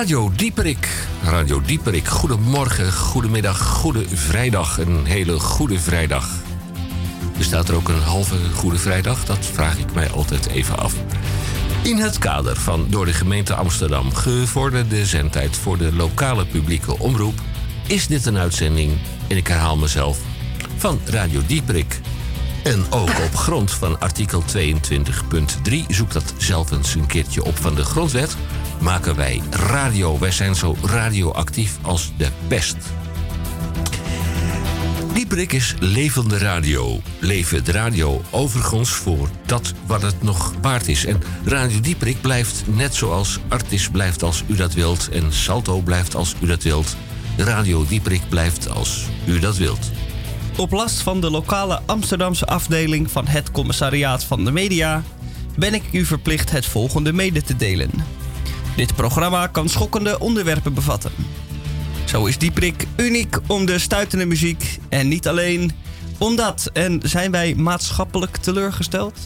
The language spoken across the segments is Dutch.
Radio Dieperik. Radio Dieperik. Goedemorgen, goedemiddag, goede vrijdag. Een hele goede vrijdag. Bestaat er ook een halve goede vrijdag? Dat vraag ik mij altijd even af. In het kader van door de gemeente Amsterdam gevorderde zendtijd voor de lokale publieke omroep is dit een uitzending, en ik herhaal mezelf, van Radio Dieperik. En ook op grond van artikel 22.3, zoek dat zelf eens een keertje op van de grondwet, maken wij radio. Wij zijn zo radioactief als de pest. Dieprik is levende radio. Levend radio overigens voor dat wat het nog waard is. En Radio Dieprik blijft net zoals Artis blijft als u dat wilt... en Salto blijft als u dat wilt. Radio Dieprik blijft als u dat wilt. Op last van de lokale Amsterdamse afdeling van het Commissariaat van de Media ben ik u verplicht het volgende mede te delen. Dit programma kan schokkende onderwerpen bevatten. Zo is Dieprik uniek om de stuitende muziek en niet alleen omdat. En zijn wij maatschappelijk teleurgesteld?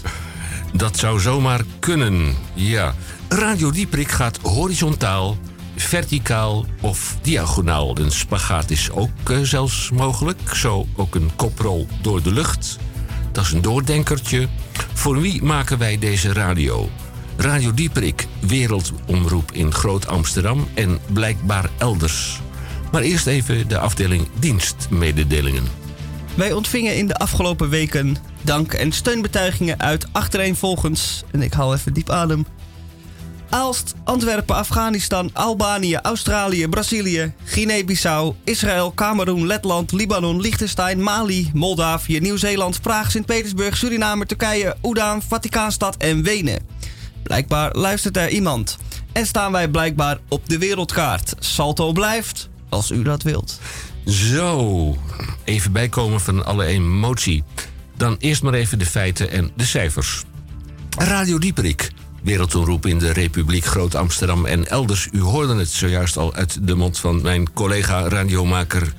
Dat zou zomaar kunnen, ja. Radio Dieprik gaat horizontaal, verticaal of diagonaal. Een spagaat is ook uh, zelfs mogelijk. Zo ook een koprol door de lucht. Dat is een doordenkertje. Voor wie maken wij deze radio? Radio Dieprik, wereldomroep in Groot Amsterdam en blijkbaar elders. Maar eerst even de afdeling dienstmededelingen. Wij ontvingen in de afgelopen weken dank- en steunbetuigingen uit achtereenvolgens, en ik haal even diep adem, Aalst, Antwerpen, Afghanistan, Albanië, Australië, Brazilië, Guinea-Bissau, Israël, Cameroen, Letland, Libanon, Liechtenstein, Mali, Moldavië, Nieuw-Zeeland, Praag, Sint-Petersburg, Suriname, Turkije, Oedaan, Vaticaanstad en Wenen. Blijkbaar luistert er iemand. En staan wij blijkbaar op de wereldkaart. Salto blijft, als u dat wilt. Zo, even bijkomen van alle emotie. Dan eerst maar even de feiten en de cijfers. Radio Dieperik, wereldomroep in de Republiek Groot Amsterdam en elders. U hoorde het zojuist al uit de mond van mijn collega radiomaker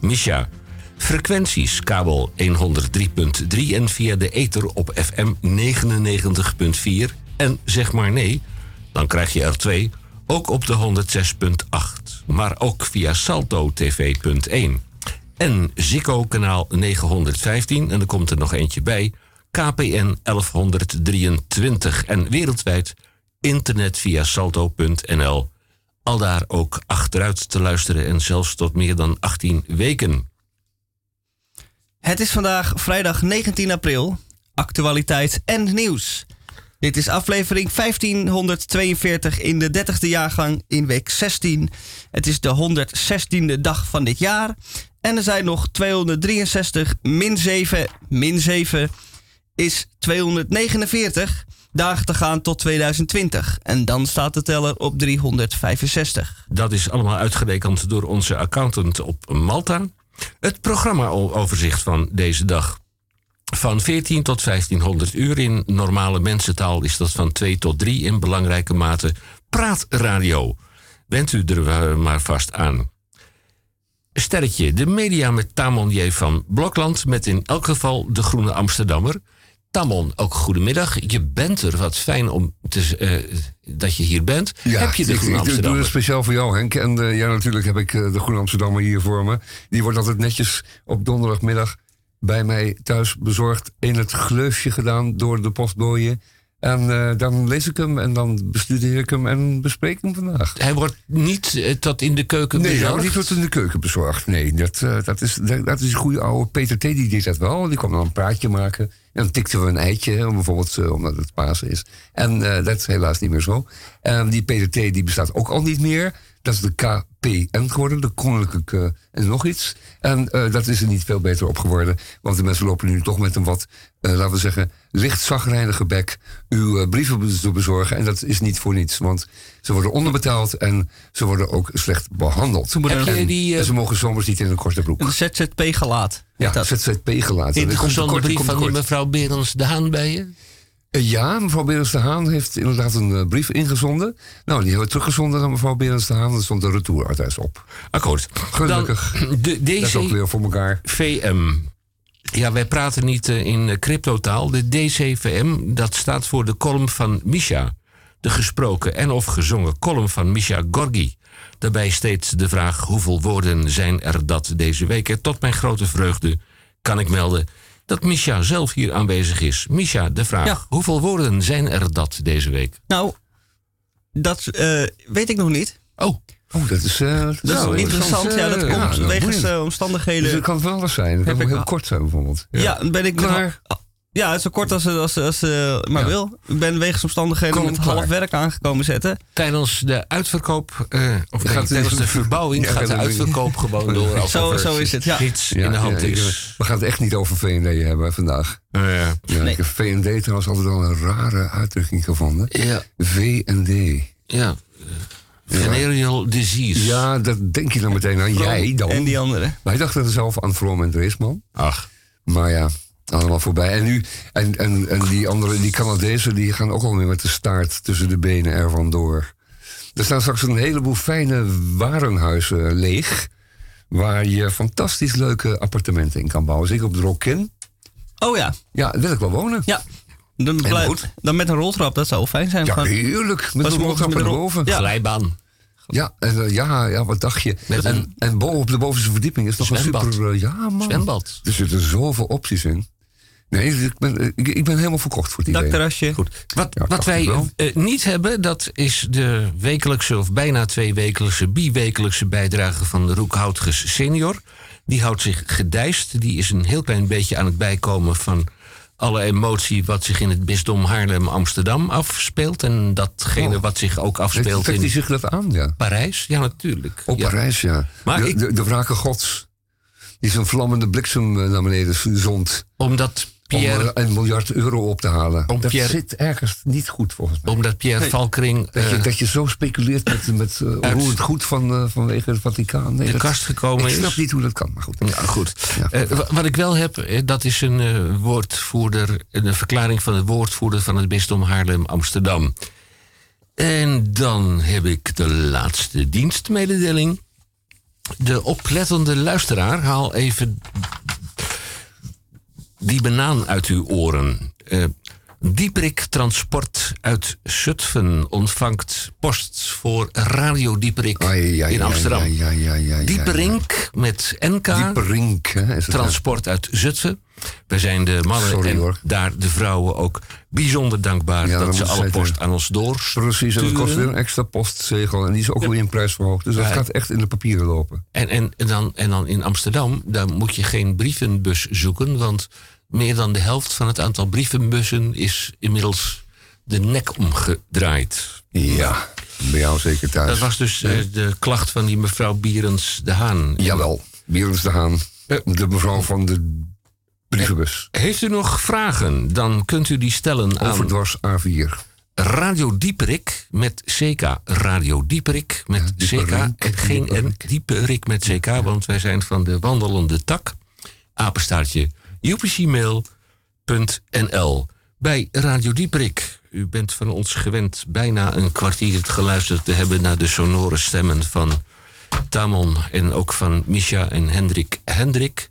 Misha. Frequenties, kabel 103.3 en via de ether op FM 99.4. En zeg maar nee, dan krijg je er twee, ook op de 106.8. Maar ook via Salto TV.1. En Ziggo kanaal 915, en er komt er nog eentje bij, KPN 1123. En wereldwijd internet via salto.nl. Al daar ook achteruit te luisteren en zelfs tot meer dan 18 weken. Het is vandaag vrijdag 19 april. Actualiteit en nieuws. Dit is aflevering 1542 in de 30ste jaargang in week 16. Het is de 116e dag van dit jaar. En er zijn nog 263 min 7 min 7 is 249 dagen te gaan tot 2020. En dan staat de teller op 365. Dat is allemaal uitgerekend door onze accountant op Malta. Het programmaoverzicht van deze dag. Van 14 tot 1500 uur in normale mensentaal is dat van 2 tot 3 in belangrijke mate praatradio. Bent u er maar vast aan. Sterretje, de media met Tamon J. van Blokland met in elk geval de Groene Amsterdammer. Tamon, ook goedemiddag. Je bent er. Wat fijn om te, uh, dat je hier bent. Ja, heb je de Groene ik, Amsterdammer? Ik doe het speciaal voor jou, Henk. En uh, ja, natuurlijk heb ik uh, de Groene Amsterdammer hier voor me. Die wordt altijd netjes op donderdagmiddag bij mij thuis bezorgd. In het gleufje gedaan door de postbooien. En uh, dan lees ik hem en dan bestudeer ik hem en bespreek hem vandaag. Hij wordt niet uh, tot in de keuken nee, bezorgd? Nee, hij wordt niet tot in de keuken bezorgd. Nee, dat, uh, dat, is, dat, dat, is een goede oude Peter T. Die deed dat wel. Die kwam dan een praatje maken. En dan tikten we een eitje, bijvoorbeeld omdat het Pasen is. En dat is helaas niet meer zo. En die Peter T. die bestaat ook al niet meer. Dat is de KPN geworden, de Koninklijke en nog iets. En uh, dat is er niet veel beter op geworden. Want de mensen lopen nu toch met een wat, uh, laten we zeggen, licht zagrijnige bek uw uh, brieven te bezorgen. En dat is niet voor niets, want ze worden onderbetaald en ze worden ook slecht behandeld. Heb en, die, en ze mogen zomers niet in een korte broek. Een ZZP-gelaat. Ja, ZZP-gelaat. In de gezonde brief van die mevrouw Berends de Haan bij je? Ja, mevrouw Berens de Haan heeft inderdaad een uh, brief ingezonden. Nou, die hebben we teruggezonden naar mevrouw Berens de Haan. Er stond de retouradres op. Akkoord. Gelukkig. Dan de, deze dat is ook weer voor elkaar. VM. Ja, wij praten niet uh, in cryptotaal. De DCVM, dat staat voor de column van Misha. de gesproken en of gezongen column van Misha Gorgi. Daarbij steeds de vraag hoeveel woorden zijn er dat deze week. En tot mijn grote vreugde kan ik melden dat Misha zelf hier aanwezig is. Misha, de vraag: Ja. hoeveel woorden zijn er dat deze week? Nou, dat eh, weet ik nog niet. Oh, Oh, dat is, eh, Dat is nou, interessant. Ja, dat komt ja, wegens eh, omstandigheden. Dus het kan van alles zijn. Het kan Heb ook ik heel kort zijn, bijvoorbeeld. ja, dan ben ik Klaar. Ja, het is zo kort als, als, als eh, maar Ja. wil. Ik ben wegens omstandigheden Kom, met klaar. half werk aangekomen zetten. tijdens de uitverkoop, eh, of nee, Gaat- tijdens de verbouwing, Ja, gaat de uitverkoop gewoon door. Zo- zo is het, ja. Iets in de hand is. we gaan het echt niet over VND hebben vandaag. Nou ja. Ja, Nee. Ik heb VND trouwens altijd al een rare uitdrukking gevonden. Ja, VND. ja. Venereal disease. Ja, dat denk je dan meteen aan. Jij dan. En die andere. Wij dachten er zelf aan Vroom en Dreesman. Ach, Maar ja, allemaal voorbij. En nu, en, en, en die andere, die Canadezen, die gaan ook alweer met de staart tussen de benen ervan door. Er staan straks een heleboel fijne warenhuizen leeg. Waar je fantastisch leuke appartementen in kan bouwen. Zeker op de Rokin. Oh ja, Ja, daar wil ik wel wonen. ja. Dan, blij- goed? dan met een roltrap, dat zou fijn zijn. Ja, heerlijk. Met een roltrap naar boven. Ja. glijbaan. Ja, en, eh, ja, ja, wat dacht je? Met En, een- en boven op de bovenste verdieping is nog een super... eh, ja, man. Zwembad. Er zitten zoveel opties in. Nee, ik ben, ik, ik ben helemaal verkocht voor het idee. Dakterrasje. Goed. Wat, Ja, wat wij eh, niet hebben, dat is de wekelijkse of bijna twee wekelijkse, biwekelijkse bijdrage van de Roekhoutges senior. Die houdt zich gedijst. Die is een heel klein beetje aan het bijkomen van alle emotie wat zich in het bisdom Haarlem-Amsterdam afspeelt. En datgene Oh. wat zich ook afspeelt in zich dat aan, ja? Parijs. Ja, natuurlijk. Op Ja. Parijs, ja. Maar de, ik- de, de wraken gods. Die zijn vlammende bliksem eh, naar beneden zond. Omdat Om Pierre, eh, een miljard euro op te halen. Om dat Pierre- zit ergens niet goed, volgens mij. omdat Pierre Valkring Dat je, eh, dat je zo speculeert met, met uh, Uit- roerend goed van, eh, vanwege het Vaticaan. Nee, de dat- kast gekomen Ik is. snap niet hoe dat kan, maar goed. Ja, goed. Ja. Eh, wat ik wel heb, eh, dat is een eh, woordvoerder, een verklaring van de woordvoerder van het bisdom Haarlem-Amsterdam. En dan heb ik de laatste dienstmededeling. De oplettende luisteraar, haal even die banaan uit uw oren. Eh Dieprik Transport uit Zutphen ontvangt post voor Radio Ai, ai, in Amsterdam. ai. Dieperink met NK. Dieperink, hè, is het, Transport uit Zutphen. Wij zijn de mannen Sorry, en hoor. daar de vrouwen ook bijzonder dankbaar Ja, dat dat ze alle post aan ons door. Precies, en dat kost weer een extra postzegel. En die is ook weer in prijs verhoogd. Dus dat Ja. gaat echt in de papieren lopen. En, en, en, dan, en dan in Amsterdam, daar moet je geen brievenbus zoeken, want meer dan de helft van het aantal brievenbussen is inmiddels de nek omgedraaid. Ja, bij jou zeker thuis. Dat was dus eh, de klacht van die mevrouw Bierens de Haan. Jawel, Bierens de Haan. Eh. De mevrouw van de brievenbus. Heeft u nog vragen, dan kunt u die stellen aan Overdwars A4. Radio Dieperik met CK. Radio Dieperik met Ja, CK en geen N. Dieperik. Dieperik met CK, want wij zijn van de wandelende tak. Apenstaartje upcmail.nl Bij Radio Dieperik. U bent van ons gewend bijna een kwartier geluisterd te hebben naar de sonore stemmen van Tamon en ook van Misha en Hendrik Hendrik.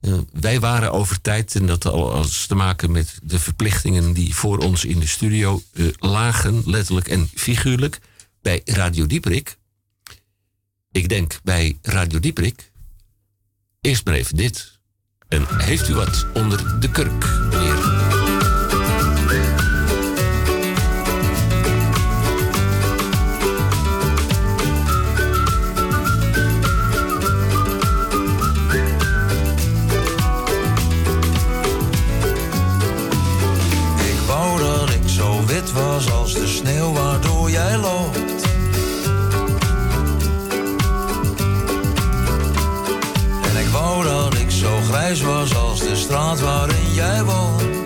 Eh, wij waren over tijd en dat al als te maken met de verplichtingen die voor ons in de studio eh, lagen, letterlijk en figuurlijk, bij Radio Dieprik. Ik denk bij Radio Dieprik. Eerst maar even dit. En heeft u wat onder de kurk, meneer? Ik wou dat ik zo wit was als de sneeuw waardoor jij loopt. Grijs was als de straat waarin jij woont.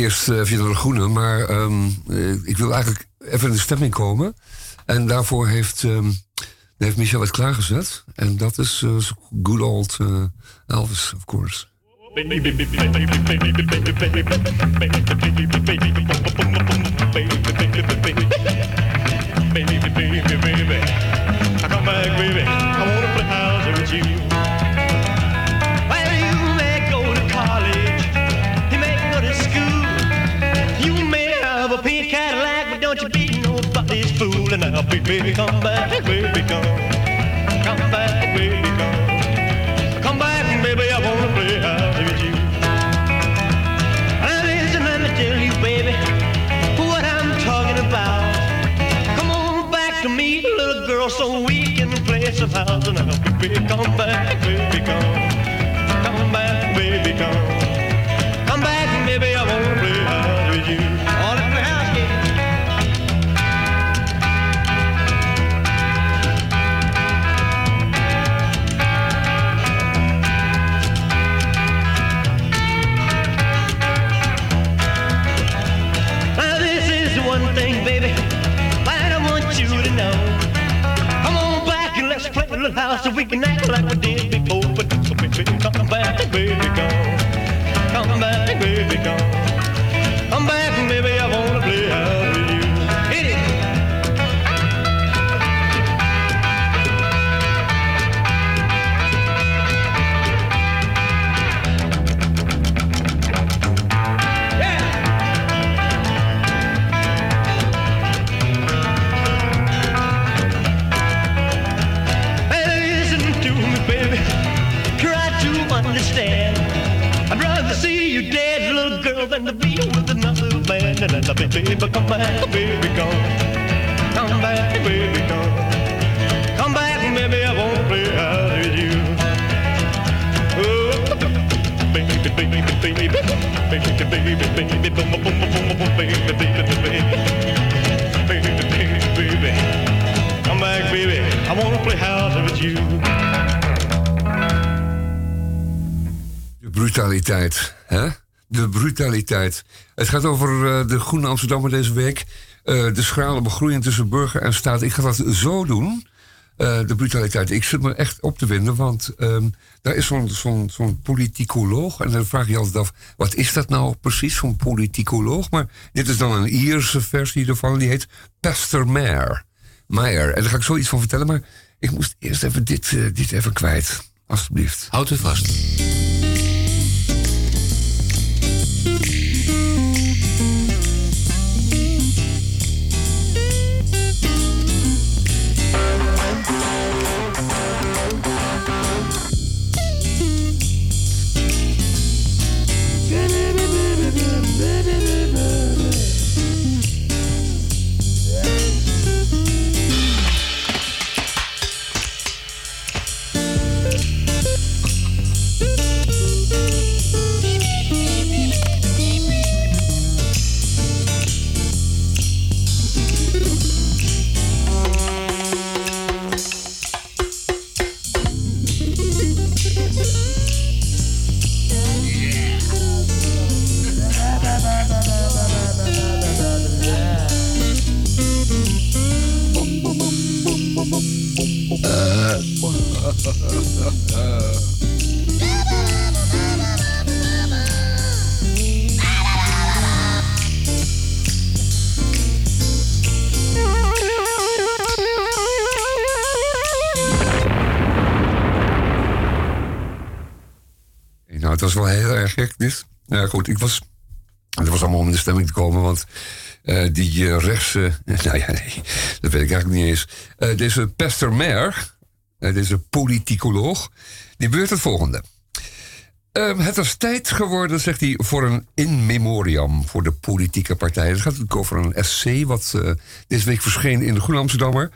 eerst uh, via de Groene, maar ik wil eigenlijk even in de stemming komen. En daarvoor heeft, heeft Michel het klaargezet. En dat is Good Old Elvis, of course. baby, come back, baby, come. Come back, baby, come. Come back, baby, I wanna play house with you. Now listen, let me tell you, baby, what I'm talking about. Come on back to me, little girl, so we can play some house and I'll be come back. house so we can act like we did. Het gaat over eh, de Groene Amsterdammer deze week. Eh, de schrale begroeiing tussen burger en staat. Ik ga dat zo doen. Eh, de brutaliteit. Ik zit me echt op te winden, want ehm, daar is zo'n zo'n zo'n politicoloog. En dan vraag je altijd af, wat is dat nou precies, zo'n politicoloog? Maar dit is dan een Ierse versie ervan, die heet Pastor Mayer. Meyer. En daar ga ik zoiets van vertellen, maar ik moest eerst even dit, dit even kwijt. Alsjeblieft. Houd het vast. Nou, het was wel heel erg gek, dit. Ja, goed, ik was... Het was allemaal om in de stemming te komen, want eh, die eh, rechtse... nou ja, nee, dat weet ik eigenlijk niet eens. Eh, deze Pastor Mayer, eh, deze politicoloog, die beurt het volgende. Ehm, het is tijd geworden, zegt hij, voor een in memoriam voor de politieke partijen. Het gaat natuurlijk over een essay wat eh, deze week verscheen in de Groen Amsterdammer.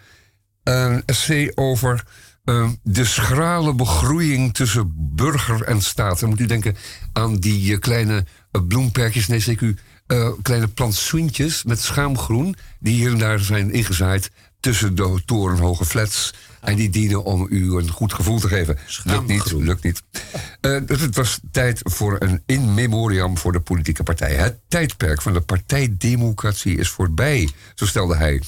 Een essay over eh, de schrale begroeiing tussen burger en staat. Dan moet u denken aan die eh, kleine eh, bloemperkjes, nee zeker uh, kleine plantsoentjes met schaamgroen... die hier en daar zijn ingezaaid tussen de torenhoge flats... En die dienen om u een goed gevoel te geven. Lukt niet, lukt niet. Uh, dus het was tijd voor een in memoriam voor de politieke partijen. Het tijdperk van de partijdemocratie is voorbij, zo stelde hij.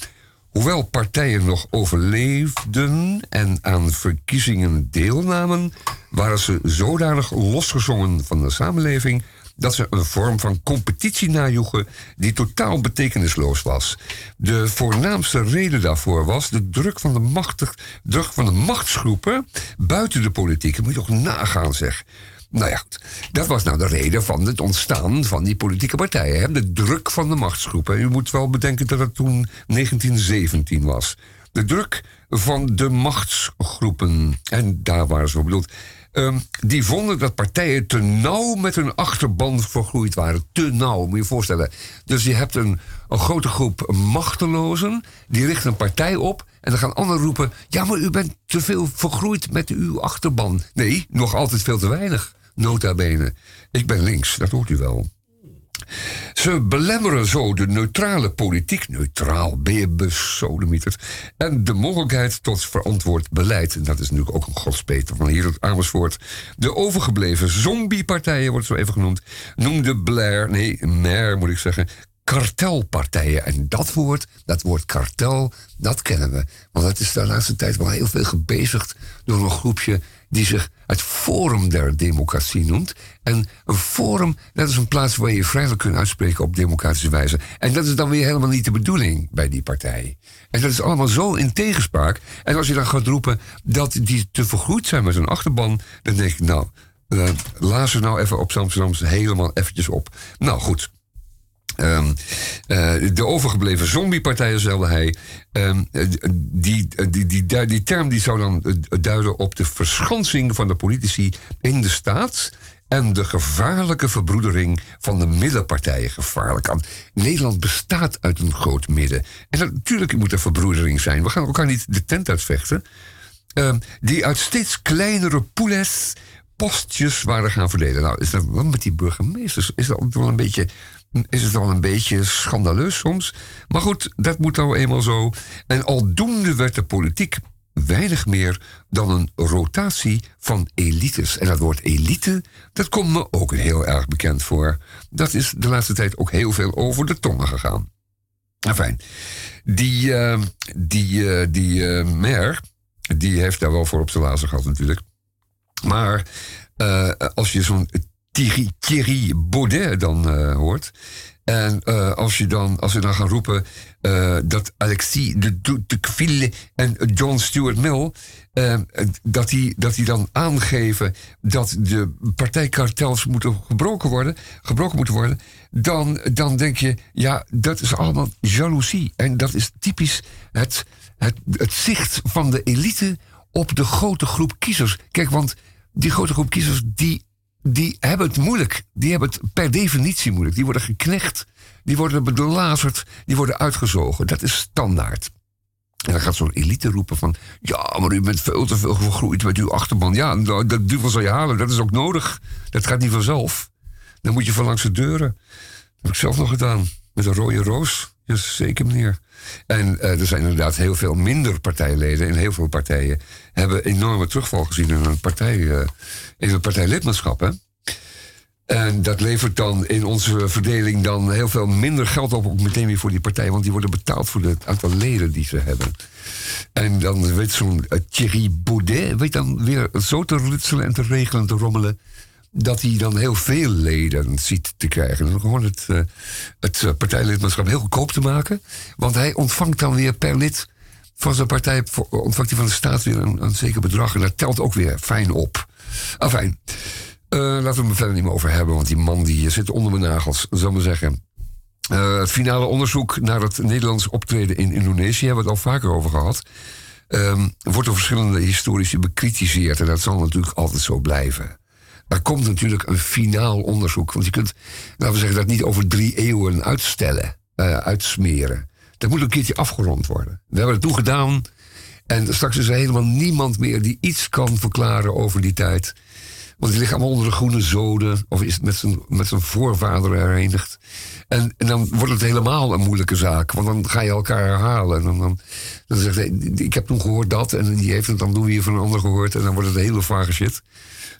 Hoewel partijen nog overleefden en aan verkiezingen deelnamen, waren ze zodanig losgezongen van de samenleving dat ze een vorm van competitie najoegen die totaal betekenisloos was. De voornaamste reden daarvoor was de druk van de, machtig, druk van de machtsgroepen buiten de politiek. Dat moet je toch nagaan, zeg. Nou ja, dat was nou de reden van het ontstaan van die politieke partijen. De druk van de machtsgroepen. U moet wel bedenken dat het toen 1917 was. De druk van de machtsgroepen. En daar waren ze voor bedoeld. Um, die vonden dat partijen te nauw met hun achterban vergroeid waren. Te nauw, moet je je voorstellen. Dus je hebt een, een grote groep machtelozen. Die richten een partij op. En dan gaan anderen roepen... ja, maar u bent te veel vergroeid met uw achterban. Nee, nog altijd veel te weinig. Nota bene. Ik ben links, dat hoort u wel. Ze belemmeren zo de neutrale politiek, neutraal, ben je besodemieterd, en de mogelijkheid tot verantwoord beleid. En dat is natuurlijk ook een godspeter van hier tot Amersfoort. De overgebleven zombiepartijen, wordt zo even genoemd, noemde Blair, nee, Mair moet ik zeggen, kartelpartijen. En dat woord, dat woord kartel, dat kennen we. Want dat is de laatste tijd wel heel veel gebezigd door een groepje die zich het Forum der Democratie noemt. En een forum, dat is een plaats waar je vrijelijk kunt uitspreken op democratische wijze. En dat is dan weer helemaal niet de bedoeling bij die partij. En dat is allemaal zo in tegenspraak. En als je dan gaat roepen dat die te vergroeid zijn met hun achterban, dan denk ik, nou, uh, laat ze nou even op Amsterdamse helemaal eventjes op. Nou goed. Um, uh, de overgebleven zombiepartijen, stelde hij. Um, die, die, die, die, term die zou dan duiden op de verschansing van de politici in de staat. En de gevaarlijke verbroedering van de middenpartijen. Gevaarlijk aan. Nederland bestaat uit een groot midden. En natuurlijk moet er verbroedering zijn. We gaan elkaar niet de tent uitvechten. Um, die uit steeds kleinere poules postjes waren gaan verdelen. Nou, is dat wel met die burgemeesters? Is dat wel een beetje is het wel een beetje schandaleus soms. Maar goed, dat moet nou eenmaal zo. En aldoende werd de politiek weinig meer dan een rotatie van elites. En dat woord elite, dat komt me ook heel erg bekend voor. Dat is de laatste tijd ook heel veel over de tongen gegaan. Enfin, die, uh, die, uh, die uh, mayor, die heeft daar wel voor op zijn lazen gehad natuurlijk. Maar als je zo'n Thierry, Thierry Baudet dan uh, hoort. En uh, als, je dan, als we dan gaan roepen uh, dat Alexis de Tocqueville en John Stuart Mill... dat, die, dat die dan aangeven dat de partijkartels moeten gebroken worden, gebroken moeten worden... Dan, dan denk je, ja, dat is allemaal jaloezie. En dat is typisch het, het, het zicht van de elite op de grote groep kiezers. Kijk, want die grote groep kiezers die die hebben het moeilijk. Die hebben het per definitie moeilijk. Die worden geknecht, die worden belazerd, die worden uitgezogen. Dat is standaard. En dan gaat zo'n elite roepen van... ja, maar u bent veel te veel gegroeid met uw achterban. Ja, nou, dat duvel zal je halen, dat is ook nodig. Dat gaat niet vanzelf. Dan moet je van langs de deuren. Dat heb ik zelf nog gedaan. Met een rode roos. Ja, zeker meneer. En uh, er zijn inderdaad heel veel minder partijleden. En heel veel partijen hebben enorme terugval gezien in hun, partij, uh, in hun partijlidmaatschap. Hè? En dat levert dan in onze verdeling dan heel veel minder geld op, ook meteen weer voor die partij, want die worden betaald voor het aantal leden die ze hebben. En dan weet zo'n uh, Thierry Baudet, weet dan weer zo te rutselen en te regelen en te rommelen, dat hij dan heel veel leden ziet te krijgen. En gewoon het, uh, het uh, partijlidmaatschap heel goedkoop te maken, want hij ontvangt dan weer per lid van zijn partij, ontvangt hij van de staat weer een, een zeker bedrag en dat telt ook weer fijn op. Afijn. Uh, laten we het verder niet meer over hebben, want die man die zit onder mijn nagels, zal ik maar zeggen. Het finale onderzoek naar het Nederlands optreden in Indonesië hebben we het al vaker over gehad. Um, wordt door verschillende historici bekritiseerd en dat zal natuurlijk altijd zo blijven. Er komt natuurlijk een finaal onderzoek, want je kunt, laten we zeggen, dat niet over drie eeuwen uitstellen, uh, uitsmeren. Dat moet een keertje afgerond worden. We hebben het toen gedaan en straks is er helemaal niemand meer die iets kan verklaren over die tijd. Want die ligt allemaal onder de groene zoden. Of is het met zijn, met zijn voorvader herenigd. En, en dan wordt het helemaal een moeilijke zaak. Want dan ga je elkaar herhalen. En dan, dan, dan zegt hij, ik heb toen gehoord dat. En die heeft het dan doen weer van een ander gehoord. En dan wordt het hele vage shit.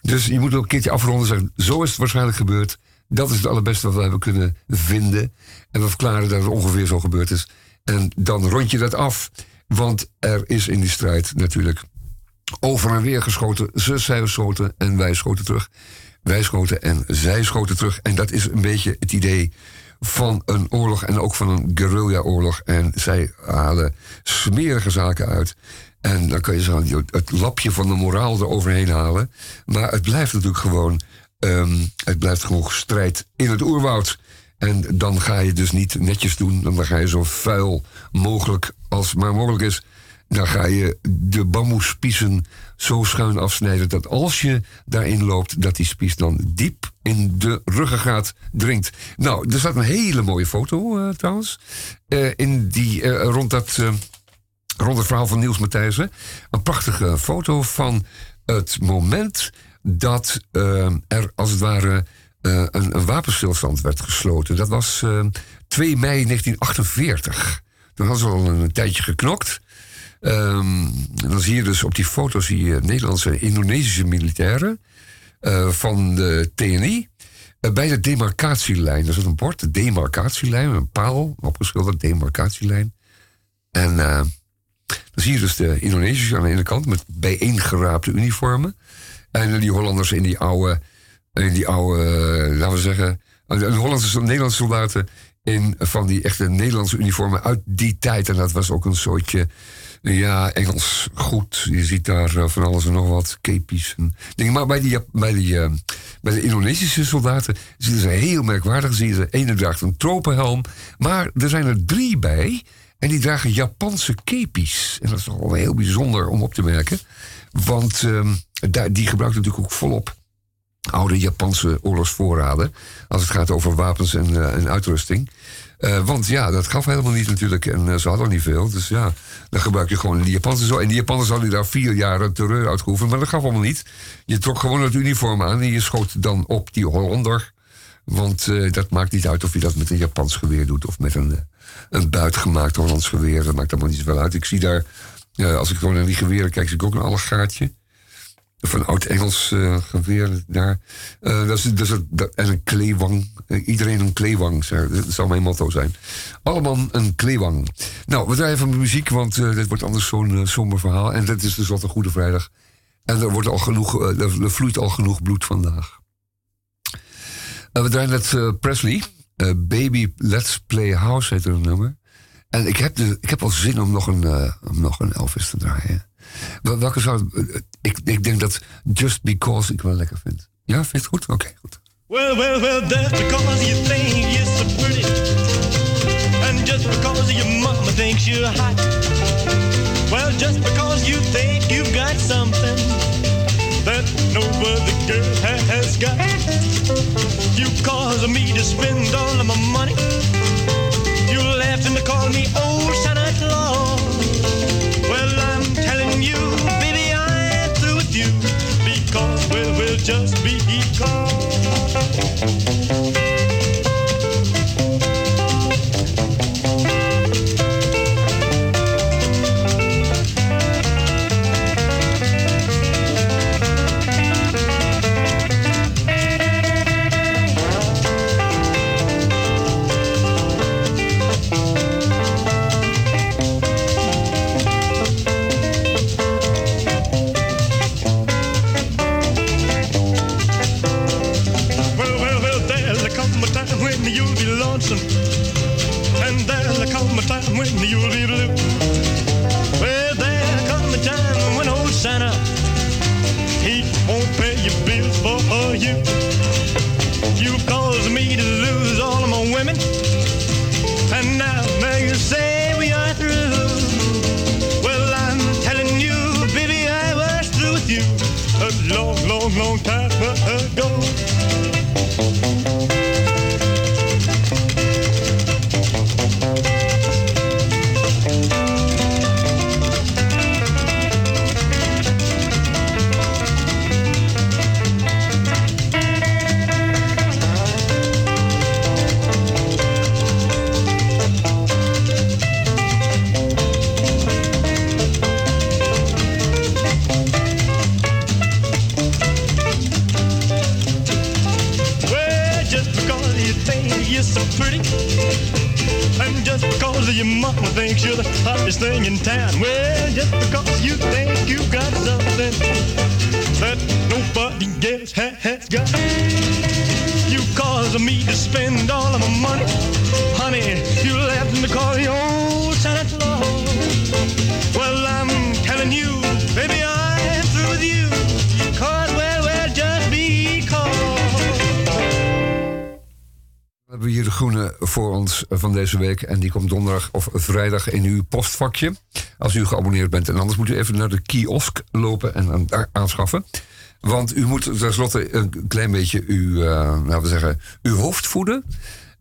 Dus je moet ook een keertje afronden en zeggen, zo is het waarschijnlijk gebeurd. Dat is het allerbeste wat we hebben kunnen vinden. En we verklaren dat het ongeveer zo gebeurd is. En dan rond je dat af. Want er is in die strijd natuurlijk over en weer geschoten. Ze zij schoten en wij schoten terug. Wij schoten en zij schoten terug. En dat is een beetje het idee van een oorlog en ook van een guerrilla-oorlog. En zij halen smerige zaken uit. En dan kan je zo het lapje van de moraal eroverheen halen. Maar het blijft natuurlijk gewoon, um, het blijft gewoon strijd in het oerwoud. En dan ga je dus niet netjes doen, dan ga je zo vuil mogelijk als maar mogelijk is dan ga je de bamboespiezen zo schuin afsnijden dat als je daarin loopt, dat die spies dan diep in de ruggengraat dringt. Nou, er staat een hele mooie foto uh, trouwens. Uh, in die, uh, rond, dat, rond het verhaal van Niels Matthijssen. Een prachtige foto van het moment dat er als het ware een, een, wapenstilstand werd gesloten. Dat was 2 mei 1948. Toen hadden ze al een tijdje geknokt. Um, dan zie je dus op die foto zie je Nederlandse Indonesische militairen uh, van de TNI. Uh, bij de demarcatielijn. Er zit een bord, de demarcatielijn, een paal opgeschilderd, demarcatielijn. En uh, zie je dus de Indonesiërs aan de ene kant met bijeengeraapte uniformen. En die Hollanders in die oude, in die oude laten we zeggen, de Hollandse Nederlandse soldaten in van die echte Nederlandse uniformen uit die tijd. En dat was ook een soortje ja, Engels goed. Je ziet daar uh, van alles en nog wat, kepies en dingen. Maar bij, die, bij, die, bij de Indonesische soldaten zien ze heel merkwaardig. Zie je ene draagt een tropenhelm, maar er zijn er drie bij. En die dragen Japanse kepies. En dat is toch wel heel bijzonder om op te merken. Want daar, die gebruiken natuurlijk ook volop oude Japanse oorlogsvoorraden. Als het gaat over wapens en, uh, en uitrusting. Uh, want ja, dat gaf helemaal niet natuurlijk. En uh, ze hadden niet veel. Dus ja, dan gebruik je gewoon die Japanse zo. En die Japanners hadden daar vier jaar terreur uitgeoefend. Maar dat gaf allemaal niet. Je trok gewoon het uniform aan en je schoot dan op die Hollander. Want dat maakt niet uit of je dat met een Japans geweer doet of met een, een buitgemaakt Hollands geweer. Dat maakt allemaal niet zoveel uit. Ik zie daar, als ik gewoon naar die geweren kijk, zie ik ook een allegaatje van oud-Engels uh, geweer daar. Uh, dat is, dat is, dat, en een kleewang. Iedereen een kleewang, dat zou mijn motto zijn. Allemaal een kleewang. Nou, we draaien de muziek, want dit wordt anders zo'n somber verhaal. En dit is dus wat een Goede Vrijdag. En er, wordt al genoeg, er vloeit al genoeg bloed vandaag. we draaien net Presley. Baby Let's Play House heet een nummer. En ik heb, de, ik heb al zin om nog een, om nog een Elvis te draaien. Welke zou. Ik, ik denk dat Just Because ik wel lekker vind. Ja, vind je het goed? Oké, goed. Well, well, well, that's because you think you're so pretty. And just because your mama thinks you're hot. Well, just because you think you've got something that no other girl has got. You cause me to spend all of my money. You laughed and to call me old Santa Claus. you. Baddest thing in town. Well, just because you think you got something that nobody else ha- has got. You cause me to spend all of my money. Honey, you left me call your old Santa Claus. Well, I'm telling you, We hebben hier de groene voor ons van deze week. En die komt donderdag of vrijdag in uw postvakje. Als u geabonneerd bent. En anders moet u even naar de kiosk lopen en daar aanschaffen. Want u moet tenslotte een klein beetje uw, eh, laten we zeggen, uw hoofd voeden.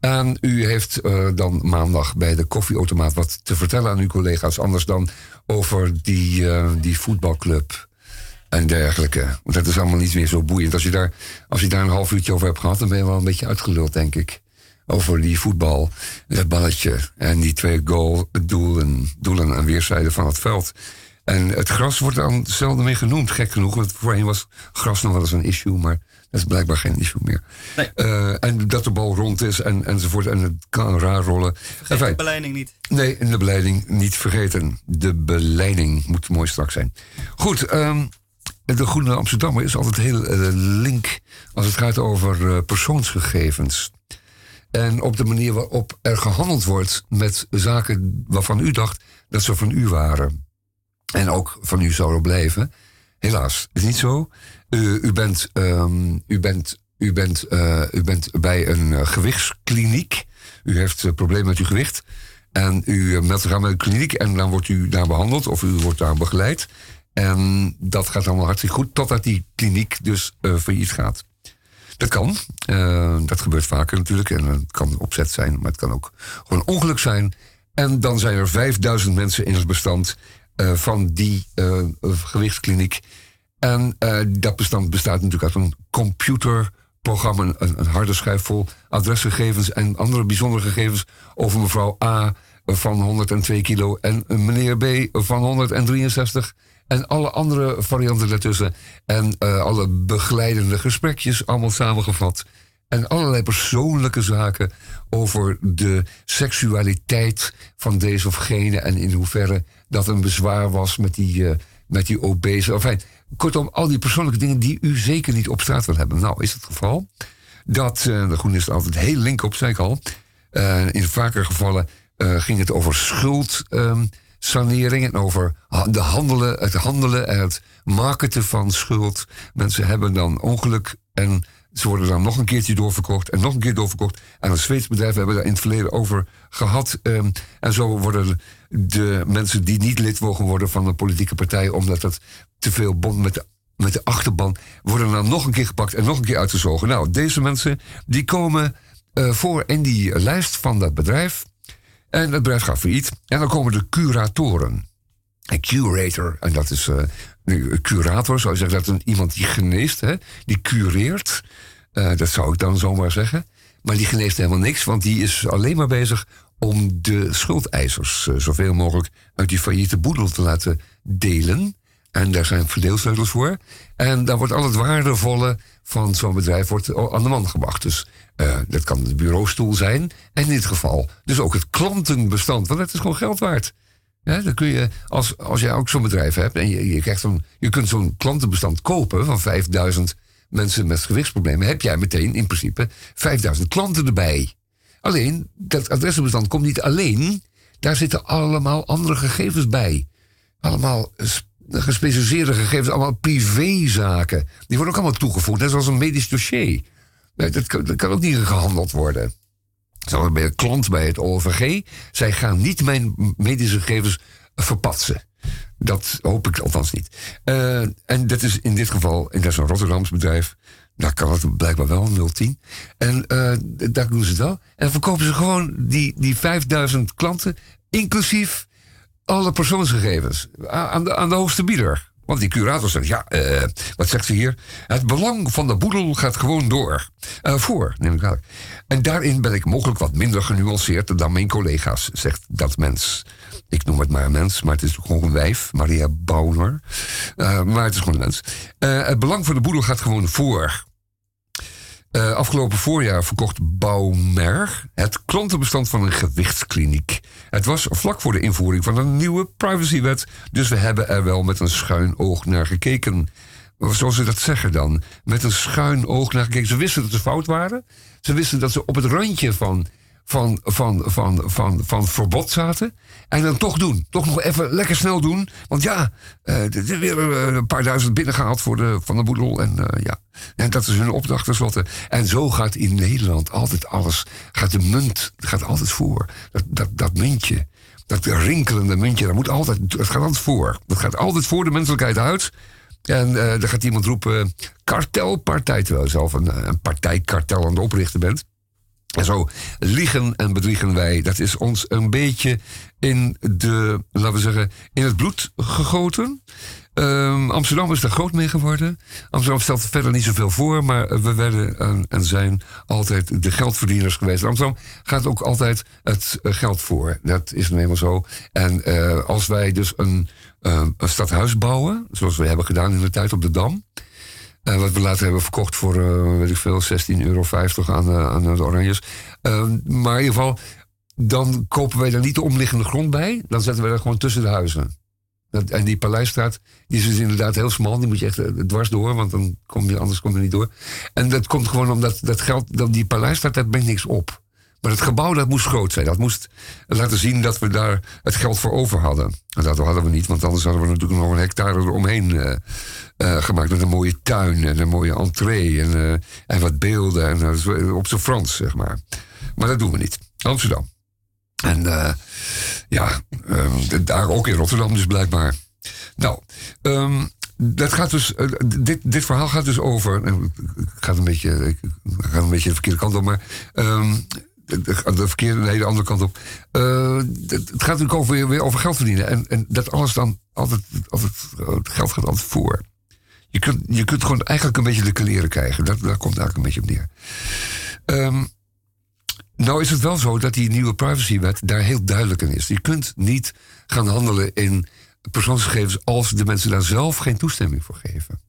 En u heeft eh, dan maandag bij de koffieautomaat wat te vertellen aan uw collega's. Anders dan over die, eh, die voetbalclub en dergelijke. Want dat is allemaal niet meer zo boeiend. Als je, daar, als je daar een half uurtje over hebt gehad, dan ben je wel een beetje uitgeluld, denk ik. Over die voetbal, dat balletje en die twee goal, doelen, doelen aan weerszijden van het veld. En het gras wordt dan zelden meer genoemd, gek genoeg. Want voorheen was gras nog wel eens een issue, maar dat is blijkbaar geen issue meer. Nee. Eh, en dat de bal rond is en, enzovoort. En het kan raar rollen. Vergeet Enfin, de beleiding niet. Nee, en de beleiding niet vergeten. De beleiding moet mooi strak zijn. Goed, ehm, de Groene Amsterdammer is altijd heel eh, link als het gaat over eh, persoonsgegevens. En op de manier waarop er gehandeld wordt met zaken waarvan u dacht dat ze van u waren. En ook van u zouden blijven. Helaas, is niet zo. U, u, bent, ehm, u, bent, u, bent, eh, u bent bij een eh, gewichtskliniek. U heeft uh, problemen met uw gewicht. En u meldt zich aan bij de kliniek en dan wordt u daar behandeld of u wordt daar begeleid. En dat gaat allemaal hartstikke goed, totdat die kliniek dus failliet gaat. Dat kan. Uh, dat gebeurt vaker natuurlijk. En het kan opzet zijn, maar het kan ook gewoon ongeluk zijn. En dan zijn er 5000 mensen in het bestand uh, van die gewichtskliniek. En dat bestand bestaat natuurlijk uit een computerprogramma, een, een harde schijf vol adresgegevens en andere bijzondere gegevens over mevrouw A van 102 kilo en meneer B van 163 en alle andere varianten daartussen. En uh, alle begeleidende gesprekjes, allemaal samengevat. En allerlei persoonlijke zaken over de seksualiteit van deze of gene. En in hoeverre dat een bezwaar was met die, uh, met die obese. Enfin, kortom, al die persoonlijke dingen die u zeker niet op straat wil hebben. Nou, is het geval dat, uh, de Groen is altijd heel link op, zei ik al. in vaker gevallen ging het over schuld. Um, sanering en over de handelen, het handelen en het marketen van schuld. Mensen hebben dan ongeluk en ze worden dan nog een keertje doorverkocht en nog een keer doorverkocht. En een Zweeds bedrijf hebben daar in het verleden over gehad. Um, en zo worden de mensen die niet lid mogen worden van een politieke partij, omdat dat te veel bond met de met de achterban worden dan nog een keer gepakt en nog een keer uitgezogen. Nou, deze mensen die komen uh, voor in die lijst van dat bedrijf. En het bedrijf gaat failliet. En dan komen de curatoren. Een curator, en dat is uh, een curator, zou je zeggen, dat is iemand die geneest, hè, die cureert. Uh, dat zou ik dan zomaar zeggen. Maar die geneest helemaal niks, want die is alleen maar bezig om de schuldeisers uh, zoveel mogelijk uit die failliete boedel te laten delen. En daar zijn verdeelsleutels voor. En dan wordt al het waardevolle van zo'n bedrijf wordt aan de man gebracht. Dus uh, dat kan de bureaustoel zijn. En in dit geval dus ook het klantenbestand. Want dat is gewoon geld waard. Dan kun je, als, als jij ook zo'n bedrijf hebt en je, je, krijgt zo'n, je kunt zo'n klantenbestand kopen van 5000 mensen met gewichtsproblemen, heb jij meteen in principe 5000 klanten erbij. Alleen, dat adressenbestand komt niet alleen. Daar zitten allemaal andere gegevens bij. Allemaal gespecialiseerde gegevens, allemaal privézaken. Die worden ook allemaal toegevoegd, net zoals een medisch dossier. Dat kan, dat kan ook niet gehandeld worden. Zo ben een klant bij het OVG. Zij gaan niet mijn medische gegevens verpatsen. Dat hoop ik althans niet. Uh, en dat is in dit geval, en dat is een Rotterdams bedrijf. Daar kan het blijkbaar wel, 010. En uh, daar doen ze het wel. En verkopen ze gewoon die, die 5000 klanten, inclusief alle persoonsgegevens, aan de, aan de hoogste bieder. Want die curator zegt, ja, uh, wat zegt ze hier? Het belang van de boedel gaat gewoon door. Uh, voor, neem ik aan. En daarin ben ik mogelijk wat minder genuanceerd dan mijn collega's, zegt dat mens. Ik noem het maar een mens, maar het is gewoon een wijf, Maria Bauer. Uh, maar het is gewoon een mens. het belang van de boedel gaat gewoon voor. Eh, afgelopen voorjaar verkocht Bouwmer het klantenbestand van een gewichtskliniek. Het was vlak voor de invoering van een nieuwe privacywet, dus we hebben er wel met een schuin oog naar gekeken. Zoals ze dat zeggen dan, met een schuin oog naar gekeken. Ze wisten dat ze fout waren. Ze wisten dat ze op het randje van, van, van, van, van, van verbod zaten. En dan toch doen. Toch nog even lekker snel doen. Want ja, eh, er is weer eh, een paar duizend binnengehaald voor de, van de boedel. En eh, ja, en dat is hun opdracht tenslotte. En zo gaat in Nederland altijd alles. Gaat de munt gaat altijd voor. Dat, dat, dat muntje. Dat rinkelende muntje, dat, moet altijd, dat gaat altijd voor. Dat gaat altijd voor de menselijkheid uit. En eh dan gaat iemand roepen: kartelpartij. Terwijl je zelf een, een partijkartel aan het oprichten bent. En zo liegen en bedriegen wij. Dat is ons een beetje in de, laten we zeggen, in het bloed gegoten. Ehm, Amsterdam is daar groot mee geworden. Amsterdam stelt verder niet zoveel voor, maar we werden en, zijn altijd de geldverdieners geweest. Amsterdam gaat ook altijd het eh, geld voor. Dat is nu eenmaal zo. En eh, als wij dus een, eh, een stadhuis bouwen, zoals we hebben gedaan in de tijd op de Dam. Eh, wat we later hebben verkocht voor, eh, weet ik veel, 16,50 euro aan, eh, aan de Oranjes. Ehm, maar in ieder geval, dan kopen wij daar niet de omliggende grond bij. Dan zetten we er gewoon tussen de huizen. Dat, en die Paleisstraat, die is dus inderdaad heel smal. Die moet je echt dwars door, want dan kom je, anders kom je niet door. En dat komt gewoon omdat dat geld, dat die Paleisstraat, dat brengt niks op. Maar het gebouw, dat moest groot zijn. Dat moest laten zien dat we daar het geld voor over hadden. En dat hadden we niet, want anders hadden we natuurlijk nog een hectare eromheen eh, gemaakt. Met een mooie tuin en een mooie entree en, eh, en wat beelden. En, op zijn Frans, zeg maar. Maar dat doen we niet. Amsterdam. En ja, daar ook in Rotterdam dus blijkbaar. Nou, ehm, dat gaat dus, dit, dit verhaal gaat dus over. Ik ga een beetje, ik ga een beetje de verkeerde kant op, maar. ehm, de, de- de verkeerde, de andere kant op. Eh, het gaat natuurlijk over, weer, over geld verdienen. En, en dat alles dan altijd, altijd. Het geld gaat altijd voor. Je kunt, je kunt gewoon eigenlijk een beetje de kleren krijgen. Dat, daar komt eigenlijk een beetje op neer. Ehm, nou is het wel zo dat die nieuwe privacywet daar heel duidelijk in is. Je kunt niet gaan handelen in persoonsgegevens als de mensen daar zelf geen toestemming voor geven.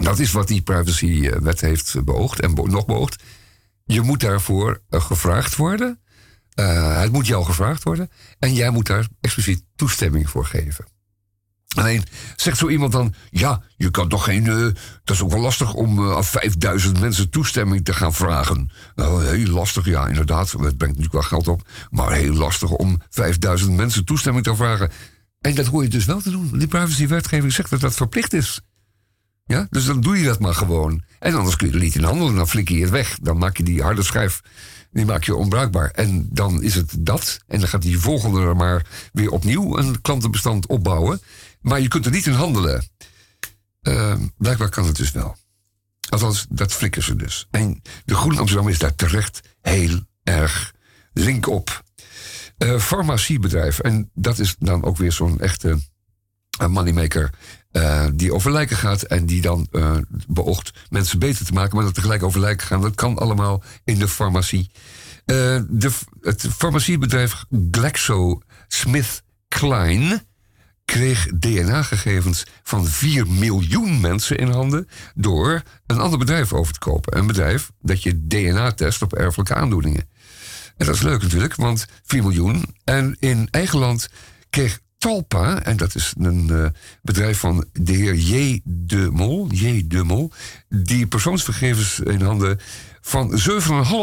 Dat is wat die privacywet heeft beoogd en nog beoogd. Je moet daarvoor eh, gevraagd worden. Eh, het moet jou gevraagd worden. En jij moet daar expliciet toestemming voor geven. Alleen zegt zo iemand dan: ja, je kan toch geen. eh, dat is ook wel lastig om eh, aan 5000 mensen toestemming te gaan vragen. Nou, heel lastig, ja, inderdaad. Dat brengt natuurlijk wel geld op. Maar heel lastig om 5000 mensen toestemming te vragen. En dat hoor je dus wel te doen. Die privacywetgeving zegt dat dat verplicht is. Ja, dus dan doe je dat maar gewoon. En anders kun je er niet in handelen. Dan flikker je het weg. Dan maak je die harde schijf die maak je onbruikbaar. En dan is het dat. En dan gaat die volgende er maar weer opnieuw een klantenbestand opbouwen. Maar je kunt er niet in handelen. Eh, blijkbaar kan het dus wel. Althans, dat flikken ze dus. En de Groene Amsterdam is daar terecht heel erg link op. Eh farmaciebedrijf. En dat is dan ook weer zo'n echte een moneymaker eh, die over lijken gaat en die dan eh, beoogt mensen beter te maken, maar dat tegelijk over lijken gaan. Dat kan allemaal in de farmacie. Eh, de, het farmaciebedrijf GlaxoSmithKline kreeg DNA-gegevens van 4 miljoen mensen in handen door een ander bedrijf over te kopen. Een bedrijf dat je DNA test op erfelijke aandoeningen. En dat is leuk natuurlijk, want 4 miljoen. En in eigen land kreeg Talpa, en dat is een eh, bedrijf van de heer J. de Mol, J. de Mol, die persoonsgegevens in handen van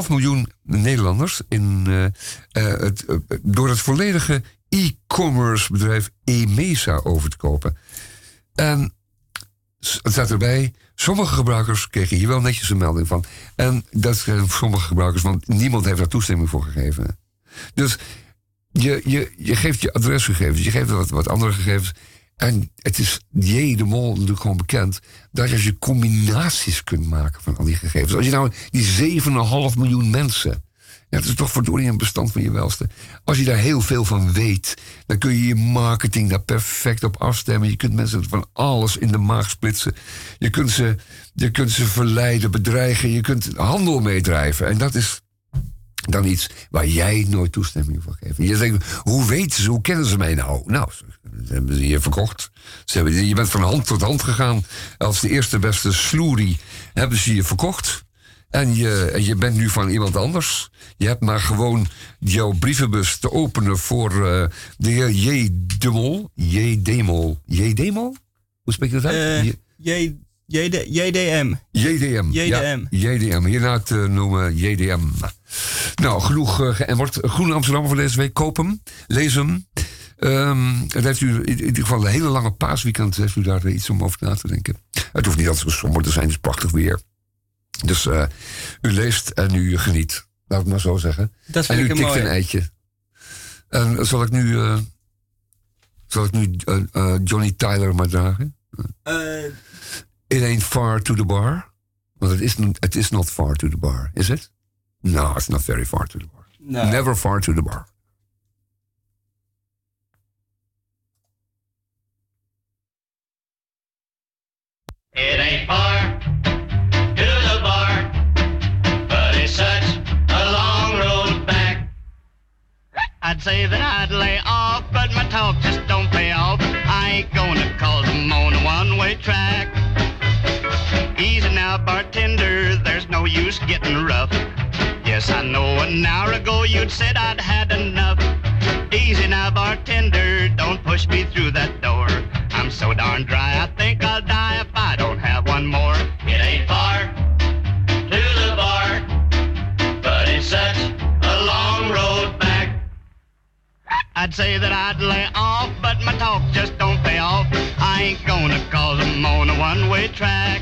7,5 miljoen Nederlanders in, eh, eh, het, door het volledige e-commerce bedrijf Emesa over te kopen. En het staat erbij, sommige gebruikers kregen hier wel netjes een melding van. En dat zijn sommige gebruikers, want niemand heeft daar toestemming voor gegeven. Dus je, je, je geeft je adresgegevens, je geeft wat, wat andere gegevens. En het is J. de Mol natuurlijk gewoon bekend dat je als je combinaties kunt maken van al die gegevens. Als je nou die 7,5 miljoen mensen, dat is toch verdorie een bestand van je welste. Als je daar heel veel van weet, dan kun je je marketing daar perfect op afstemmen. Je kunt mensen van alles in de maag splitsen. Je kunt ze, je kunt ze verleiden, bedreigen. Je kunt handel meedrijven. En dat is dan iets waar jij nooit toestemming voor geeft. Je denkt, hoe weten ze, hoe kennen ze mij nou? Nou, ze hebben ze je verkocht. Ze hebben, je bent van hand tot hand gegaan. Als de eerste beste sloerie hebben ze je verkocht. En je, en je bent nu van iemand anders. Je hebt maar gewoon jouw brievenbus te openen voor eh, de heer J. Demol. J. Demol. J. Demol? Hoe spreek je dat uit? Eh, J- JD, JDM. JDM. JDM. Ja, JDM. Hierna te noemen JDM. Nou, genoeg uh, geëmmerd. Groene Amsterdam voor deze week. Koop hem. Lees hem. Ehm, heeft u in ieder geval een hele lange paasweekend. Heeft u daar iets om over na te denken. Het hoeft niet altijd zo somber te zijn. Het is prachtig weer. Dus uh, u leest en u geniet. Laat ik maar zo zeggen. Dat en vind u ik een tikt een eitje. En zal ik nu, uh, zal ik nu Johnny Tyler maar dragen? It ain't far to the bar. Want het is, it is not far to the bar, is it? No, it's not very far to the bar. no. Never far to the bar. It ain't far to the bar, but it's such a long road back. I'd say that I'd lay off, but my talk just don't pay off. I ain't gonna cause them on a one-way track. Easy now, bartender, there's no use getting rough. Yes, I know an hour ago you'd said I'd had enough. Easy now, bartender, don't push me through that door. I'm so darn dry, I think I'll die if I don't have one more. It ain't far to the bar, but it's such a long road back. I'd say that I'd lay off, but my talk just don't pay off. I ain't gonna cause them on a one-way track.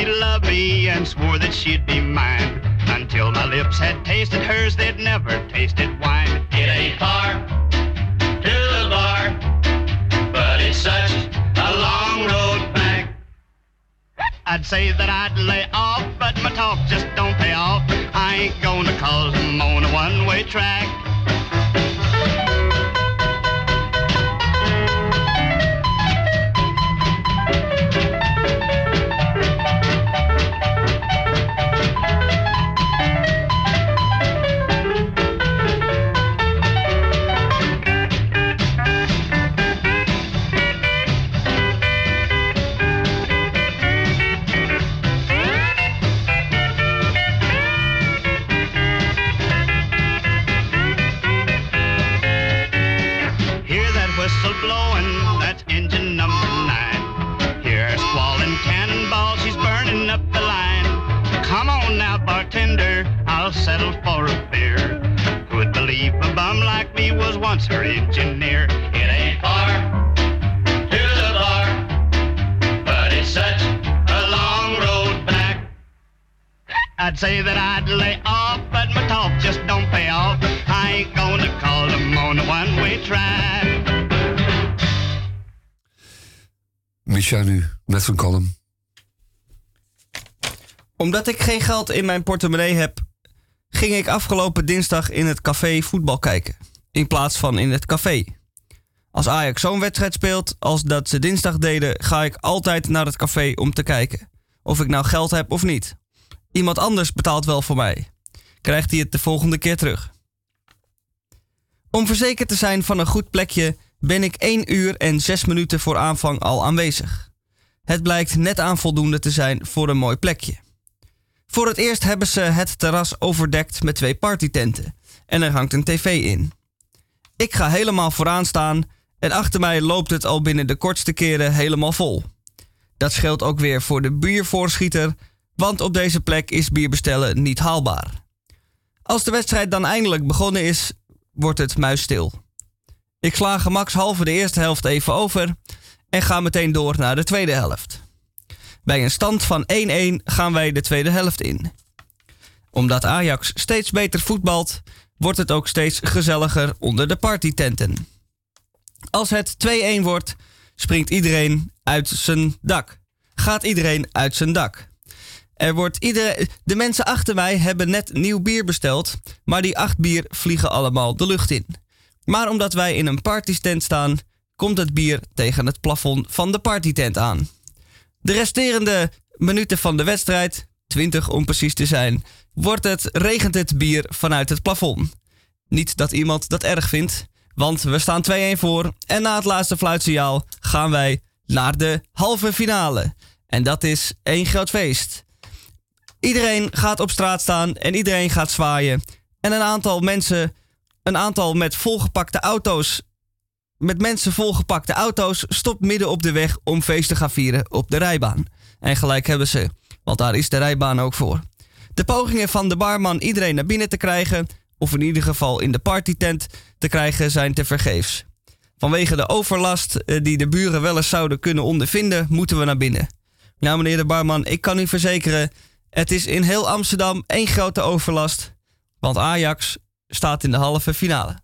Told me that she loved me and swore that she'd be mine. Until my lips had tasted hers, they'd never tasted wine. It ain't far to the bar, but it's such a long road back. I'd say that I'd lay off, but my talk just don't pay off. I ain't gonna cause them on a one-way track. Her engineer? It ain't far to the bar, but it's such a long road back. I'd say that I'd lay off, but my talk just don't pay off. I ain't gonna call them on a one-way track. Micha nu, met zijn column. Omdat ik geen geld in mijn portemonnee heb, ging ik afgelopen dinsdag in het café voetbal kijken. In plaats van in het café. Als Ajax zo'n wedstrijd speelt als dat ze dinsdag deden, ga ik altijd naar het café om te kijken. Of ik nou geld heb of niet. Iemand anders betaalt wel voor mij. Krijgt hij het de volgende keer terug. Om verzekerd te zijn van een goed plekje ben ik 1 uur en 6 minuten voor aanvang al aanwezig. Het blijkt net aan voldoende te zijn voor een mooi plekje. Voor het eerst hebben ze het terras overdekt met twee partytenten en er hangt een tv in. Ik ga helemaal vooraan staan en achter mij loopt het al binnen de kortste keren helemaal vol. Dat scheelt ook weer voor de biervoorschieter, want op deze plek is bier bestellen niet haalbaar. Als de wedstrijd dan eindelijk begonnen is, wordt het muisstil. Ik sla gemakshalve de eerste helft even over en ga meteen door naar de tweede helft. Bij een stand van 1-1 gaan wij de tweede helft in. Omdat Ajax steeds beter voetbalt, wordt het ook steeds gezelliger onder de partytenten. Als het 2-1 wordt, springt iedereen uit zijn dak. Gaat iedereen uit zijn dak. Er wordt iedereen, de mensen achter mij hebben net nieuw bier besteld, maar die acht bier vliegen allemaal de lucht in. Maar omdat wij in een partytent staan, komt het bier tegen het plafond van de partytent aan. De resterende minuten van de wedstrijd, 20 om precies te zijn, wordt het, regent het bier vanuit het plafond. Niet dat iemand dat erg vindt, want we staan 2-1 voor en na het laatste fluitsignaal gaan wij naar de halve finale. En dat is één groot feest. Iedereen gaat op straat staan en iedereen gaat zwaaien. En een aantal mensen, een aantal met volgepakte auto's, met mensen volgepakte auto's, stopt midden op de weg om feest te gaan vieren op de rijbaan. En gelijk hebben ze, want daar is de rijbaan ook voor. De pogingen van de barman iedereen naar binnen te krijgen, of in ieder geval in de partytent te krijgen, zijn te vergeefs. Vanwege de overlast eh, die de buren wel eens zouden kunnen ondervinden, moeten we naar binnen. Nou, meneer de barman, ik kan u verzekeren, het is in heel Amsterdam één grote overlast, want Ajax staat in de halve finale.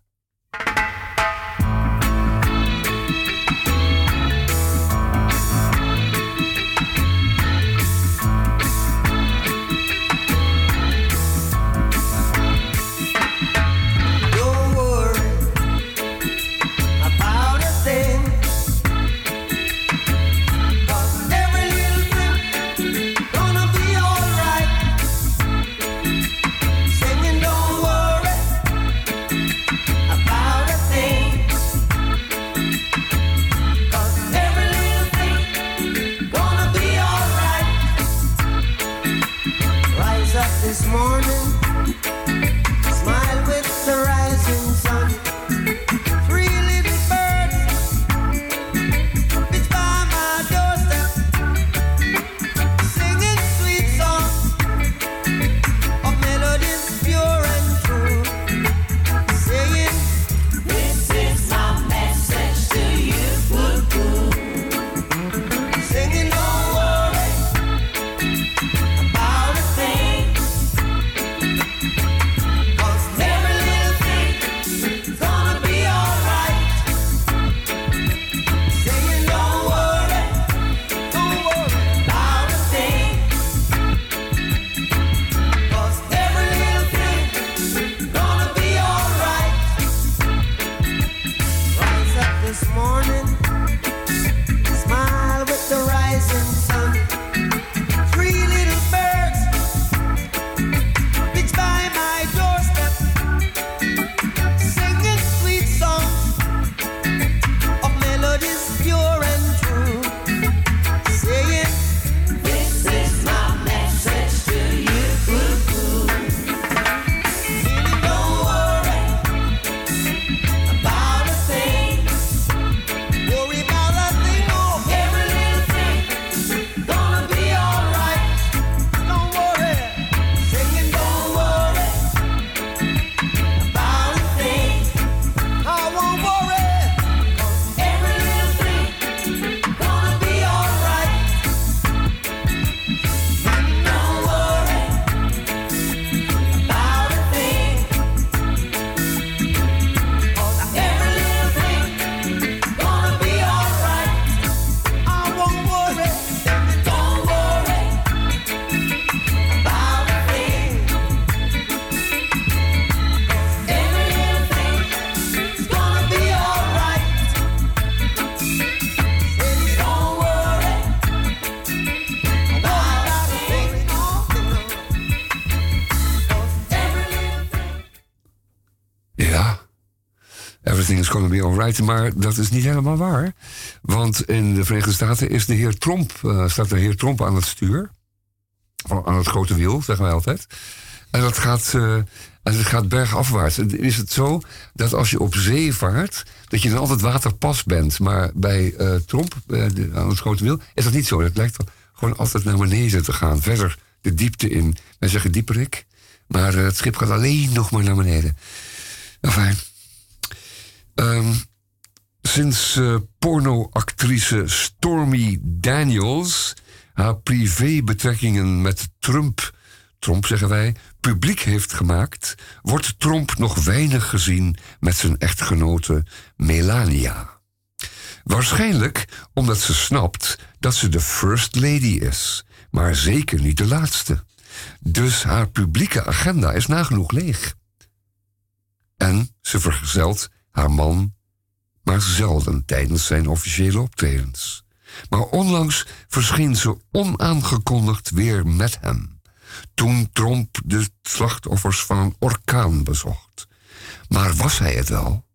Maar dat is niet helemaal waar. Want in de Verenigde Staten is de heer Trump, eh, staat de heer Trump aan het stuur. Aan het grote wiel, zeggen wij altijd. En dat gaat, eh, en het gaat bergafwaarts. Is het zo dat als je op zee vaart, dat je dan altijd waterpas bent. Maar bij eh, Trump, aan het grote wiel, is dat niet zo. Dat lijkt gewoon altijd naar beneden te gaan. Verder de diepte in. Wij zeggen dieperik. Maar het schip gaat alleen nog maar naar beneden. Enfin. Ehm, sinds eh, pornoactrice Stormy Daniels haar privébetrekkingen met Trump, Trump zeggen wij, publiek heeft gemaakt, wordt Trump nog weinig gezien met zijn echtgenote Melania. Waarschijnlijk omdat ze snapt dat ze de first lady is, maar zeker niet de laatste. Dus haar publieke agenda is nagenoeg leeg. En ze vergezelt haar man, maar zelden tijdens zijn officiële optredens. Maar onlangs verscheen ze onaangekondigd weer met hem. Toen Trump de slachtoffers van een orkaan bezocht. Maar was hij het wel?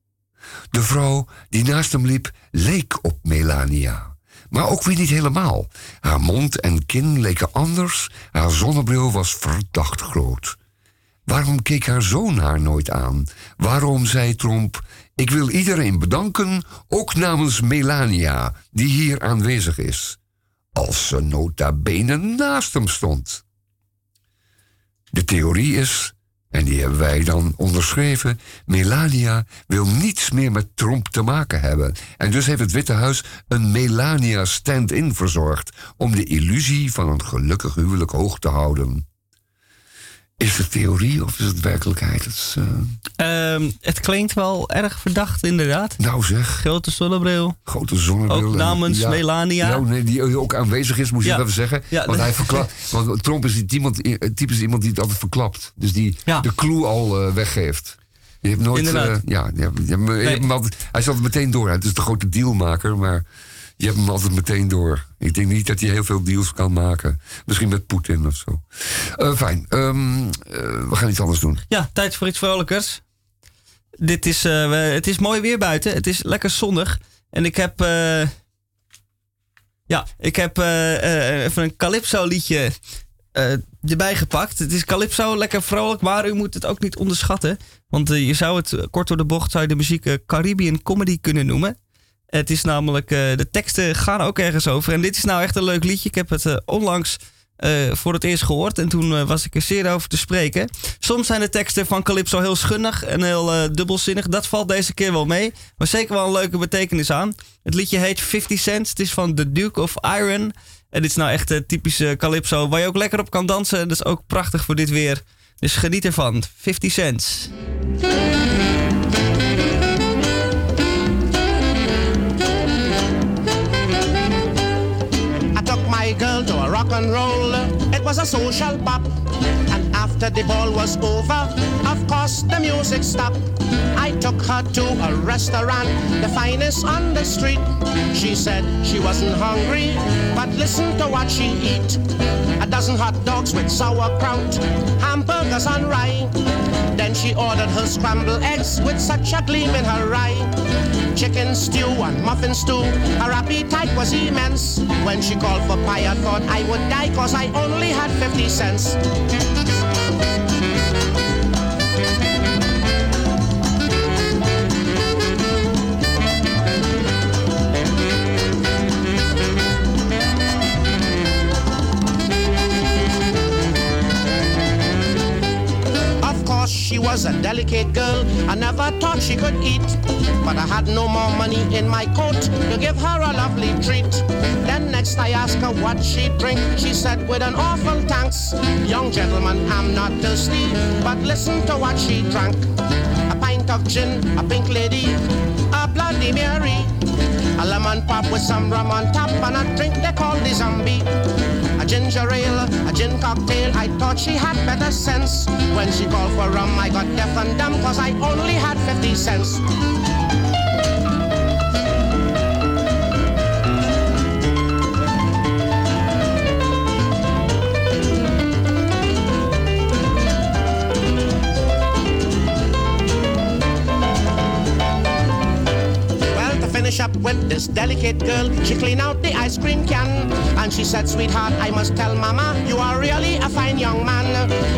De vrouw die naast hem liep leek op Melania. Maar ook weer niet helemaal. Haar mond en kin leken anders. Haar zonnebril was verdacht groot. Waarom keek haar zoon haar nooit aan? Waarom zei Trump: Ik wil iedereen bedanken, ook namens Melania, die hier aanwezig is. Als ze nota bene naast hem stond. De theorie is, en die hebben wij dan onderschreven, Melania wil niets meer met Trump te maken hebben. En dus heeft het Witte Huis een Melania stand-in verzorgd om de illusie van een gelukkig huwelijk hoog te houden. Is het theorie of is het werkelijkheid? Het is, eh, Ehm, het klinkt wel erg verdacht, inderdaad. nou zeg, Grote zonnebril. grote zonnebril. Ook en- namens Melania. Ja, nee, die ook aanwezig is, moet je Ja. even zeggen. Ja, want, hij verklapt, want Trump is iemand, eh, typisch iemand die het altijd verklapt. Dus die de clue al eh, weggeeft. Je hebt nooit. Inderdaad. ja, je hebt, je hebt- je hebt hem altijd- hij altijd meteen door. Het is de grote dealmaker, maar je hebt hem altijd meteen door. Ik denk niet dat hij heel veel deals kan maken. Misschien met Poetin of zo. Eh, fijn. Ehm, eh, we gaan iets anders doen. Ja, tijd voor iets vrolijkers. Dit is, eh, het is mooi weer buiten. Het is lekker zonnig. En ik heb... ja, ik heb even een Calypso liedje erbij gepakt. Het is Calypso, lekker vrolijk, maar u moet het ook niet onderschatten. Want je zou het, kort door de bocht, zou je de muziek Caribbean Comedy kunnen noemen. Het is namelijk, eh, de teksten gaan ook ergens over. En dit is nou echt een leuk liedje. Ik heb het eh, onlangs eh, voor het eerst gehoord. En toen was ik er zeer over te spreken. Soms zijn de teksten van Calypso heel schunnig en heel dubbelzinnig. Dat valt deze keer wel mee. Maar zeker wel een leuke betekenis aan. Het liedje heet 50 Cent. Het is van The Duke of Iron. En dit is nou echt eh, typische Calypso waar je ook lekker op kan dansen. Dat is ook prachtig voor dit weer. Dus geniet ervan. 50 Cent. Rock and roll. It was a social pop. After the ball was over, of course the music stopped. I took her to a restaurant, the finest on the street. She said she wasn't hungry, but listen to what she eat. A dozen hot dogs with sauerkraut, hamburgers on rye. Then she ordered her scrambled eggs with such a gleam in her eye. Chicken stew and muffin stew. Her appetite was immense. When she called for pie, I thought I would die cause I only had 50 cents. Course, she was a delicate girl. I never thought she could eat. But I had no more money in my coat to give her a lovely treat. Then next I asked her what she'd drink. She said with an awful thanks. Young gentleman, I'm not thirsty, but listen to what she drank. A pint of gin, a pink lady, a Bloody Mary. A lemon pop with some rum on top and a drink they call the zombie. A ginger ale, a gin cocktail. I thought she had better sense. When she called for rum, I got deaf and dumb cause I only had 50 cents. Well, to finish up with this delicate girl, she clean out the ice cream can. And she said, Sweetheart, I must tell Mama, you are really a fine young man.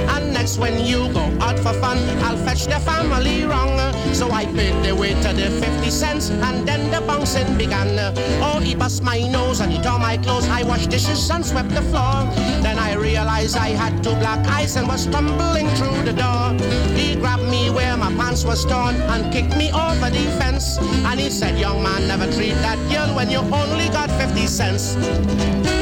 And next, when you go out for fun, I'll fetch the family wrong. So I paid the waiter the 50 cents, and then the bouncing began. Oh, he bust my nose and he tore my clothes. I washed dishes and swept the floor. Then I realized I had two black eyes and was stumbling through the door. He grabbed me where my pants was torn and kicked me over the fence. And he said, Young man, never treat that girl when you only got 50 cents.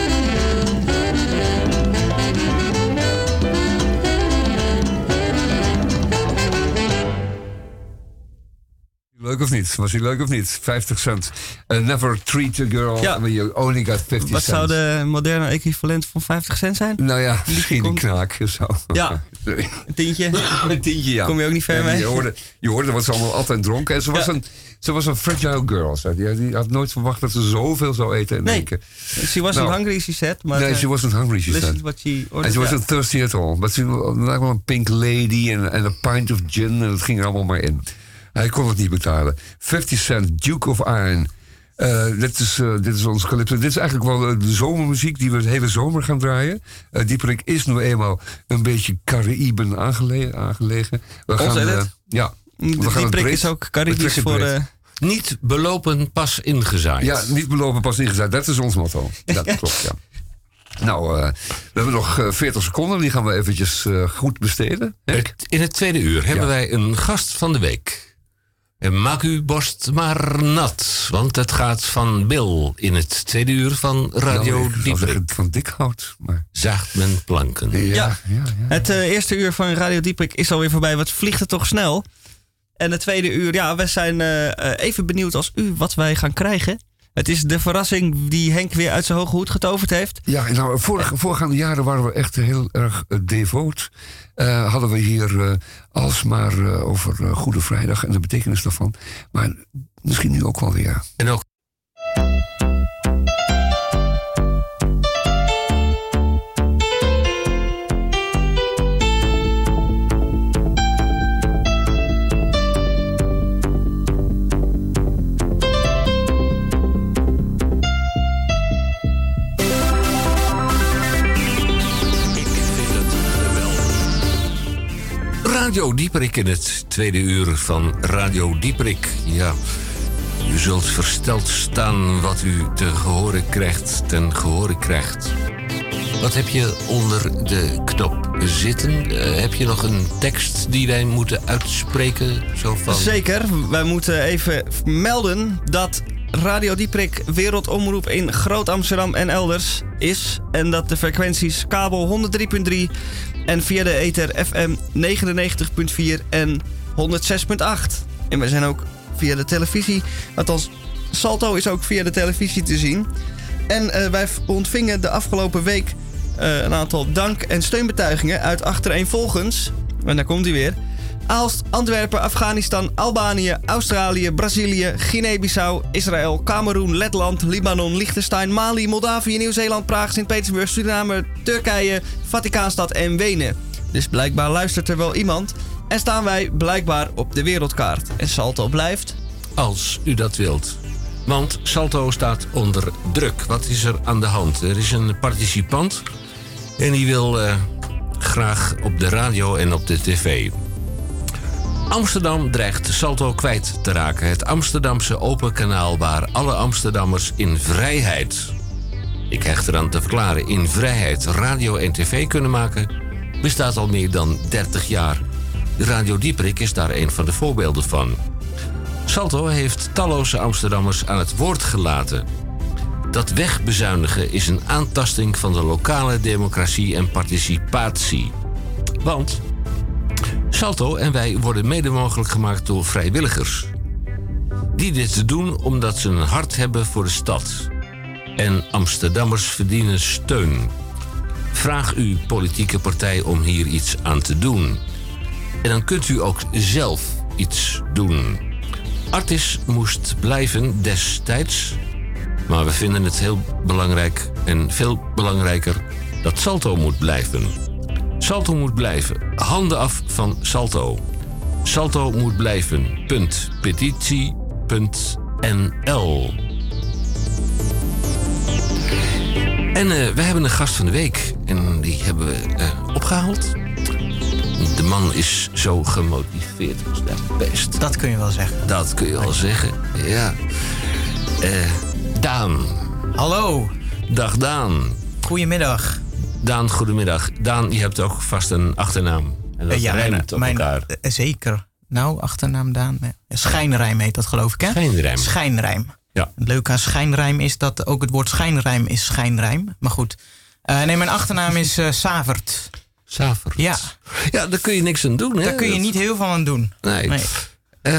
Leuk of niet? Was hij leuk of niet? 50 cent. Uh, never treat a girl Ja. when you only got 50 Wat cent. zou de moderne equivalent van 50 cent zijn? Nou ja, misschien een knaak. Zo. Ja. Een tientje? Een tientje, ja. Kom je ook niet ver Ja, mee? Je hoorde, je hoorde wat ze allemaal altijd dronken. En ze was, een, ze was een fragile girl. Die, die had nooit verwacht dat ze zoveel zou eten in Nee. één keer. She wasn't Nou. hungry, she said. Maar, nee, she wasn't hungry, she said. what she En ordered. she wasn't thirsty at all. Maar ze lijkt wel een pink lady en, en een pint of gin. En dat ging er allemaal maar in. Hij kon het niet betalen. 50 cent, Duke of Iron. Eh, dit, is, eh, dit is onze calypso. Dit is eigenlijk wel eh, de zomermuziek die we de hele zomer gaan draaien. Eh Dieperik is nu eenmaal een beetje Cariben aangele- aangelegen. We Ons gaan, ja. we gaan Die het prik breed- is ook we Caribisch voor... Niet belopen, pas ingezaaid. Ja, niet beloven, pas ingezet. Dat is ons motto. Dat klopt, ja. Nou, we hebben nog eh, 40 seconden. Die gaan we eventjes goed besteden. hè? In het tweede uur hebben Ja. wij een gast van de week. En maak uw borst maar nat, want het gaat van Bill in het tweede uur van Radio ik zou Dieperik. zeggen van dik hout. Maar, Zaagt men planken. ja, ja. Ja. ja, Het eh, eerste uur van Radio Dieprik is alweer voorbij. Wat vliegt het toch snel? En het tweede uur, ja, we zijn eh, eh, even benieuwd als u wat wij gaan krijgen. Het is de verrassing die Henk weer uit zijn hoge hoed getoverd heeft. Ja, nou, vorige, voorgaande jaren waren we echt heel erg eh, devoot. Eh, hadden we hier eh, alsmaar eh, over eh, Goede Vrijdag en de betekenis daarvan. Maar misschien nu ook wel weer. En ook Radio Dieperik in het tweede uur van Radio Dieperik. Ja, u zult versteld staan wat u te horen krijgt, ten gehore krijgt. Wat heb je onder de knop zitten? Eh, heb je nog een tekst die wij moeten uitspreken? Zo van... Zeker, wij moeten even melden dat Radio Dieprik wereldomroep in Groot Amsterdam en elders is. En dat de frequenties kabel 103.3 en via de ether FM 99.4 en 106.8. En we zijn ook via de televisie, althans Salto is ook via de televisie te zien. En eh, wij ontvingen de afgelopen week eh, een aantal dank- en steunbetuigingen uit achtereenvolgens. En daar komt hij weer. Aalst, Antwerpen, Afghanistan, Albanië, Australië, Brazilië, Guinea-Bissau, Israël, Cameroen, Letland, Libanon, Liechtenstein, Mali, Moldavië, Nieuw-Zeeland, Praag, Sint-Petersburg, Suriname, Turkije, Vaticaanstad en Wenen. Dus blijkbaar luistert er wel iemand. En staan wij blijkbaar op de wereldkaart. En Salto blijft. Als u dat wilt. Want Salto staat onder druk. Wat is er aan de hand? Er is een participant en die wil eh, graag op de radio en op de tv. Amsterdam dreigt Salto kwijt te raken. Het Amsterdamse open kanaal waar alle Amsterdammers in vrijheid, ik hecht eraan te verklaren, in vrijheid radio en tv kunnen maken, bestaat al meer dan 30 jaar. Radio Dieperik is daar een van de voorbeelden van. Salto heeft talloze Amsterdammers aan het woord gelaten. Dat wegbezuinigen is een aantasting van de lokale democratie en participatie. Want Salto en wij worden mede mogelijk gemaakt door vrijwilligers. Die dit doen omdat ze een hart hebben voor de stad. En Amsterdammers verdienen steun. Vraag uw politieke partij om hier iets aan te doen. En dan kunt u ook zelf iets doen. Artis moest blijven destijds. Maar we vinden het heel belangrijk en veel belangrijker dat Salto moet blijven. Salto moet blijven. Handen af van Salto. Salto moet blijven. Punt. Petitie. Punt. NL. En eh, we hebben een gast van de week. En die hebben we eh, opgehaald. De man is zo gemotiveerd als dat best. Dat kun je wel zeggen. Dat kun je wel zeggen. Ja. Eh, Daan. Hallo, Dag Daan. goedemiddag. Daan, goedemiddag. Daan, je hebt ook vast een achternaam. En dat Eh, ja, rijmt op mijn, elkaar. eh, zeker. Nou, achternaam Daan. nee. Schijnrijm heet dat geloof ik, hè? Schijnrijm. Schijnrijm. Ja. Het leuke aan schijnrijm is dat ook het woord schijnrijm is schijnrijm. Maar goed. Eh, nee, mijn achternaam is eh, Savert. Savert. Ja. Ja, daar kun je niks aan doen, hè? Daar kun je Dat- niet heel veel aan doen. Nee. Nee. Eh,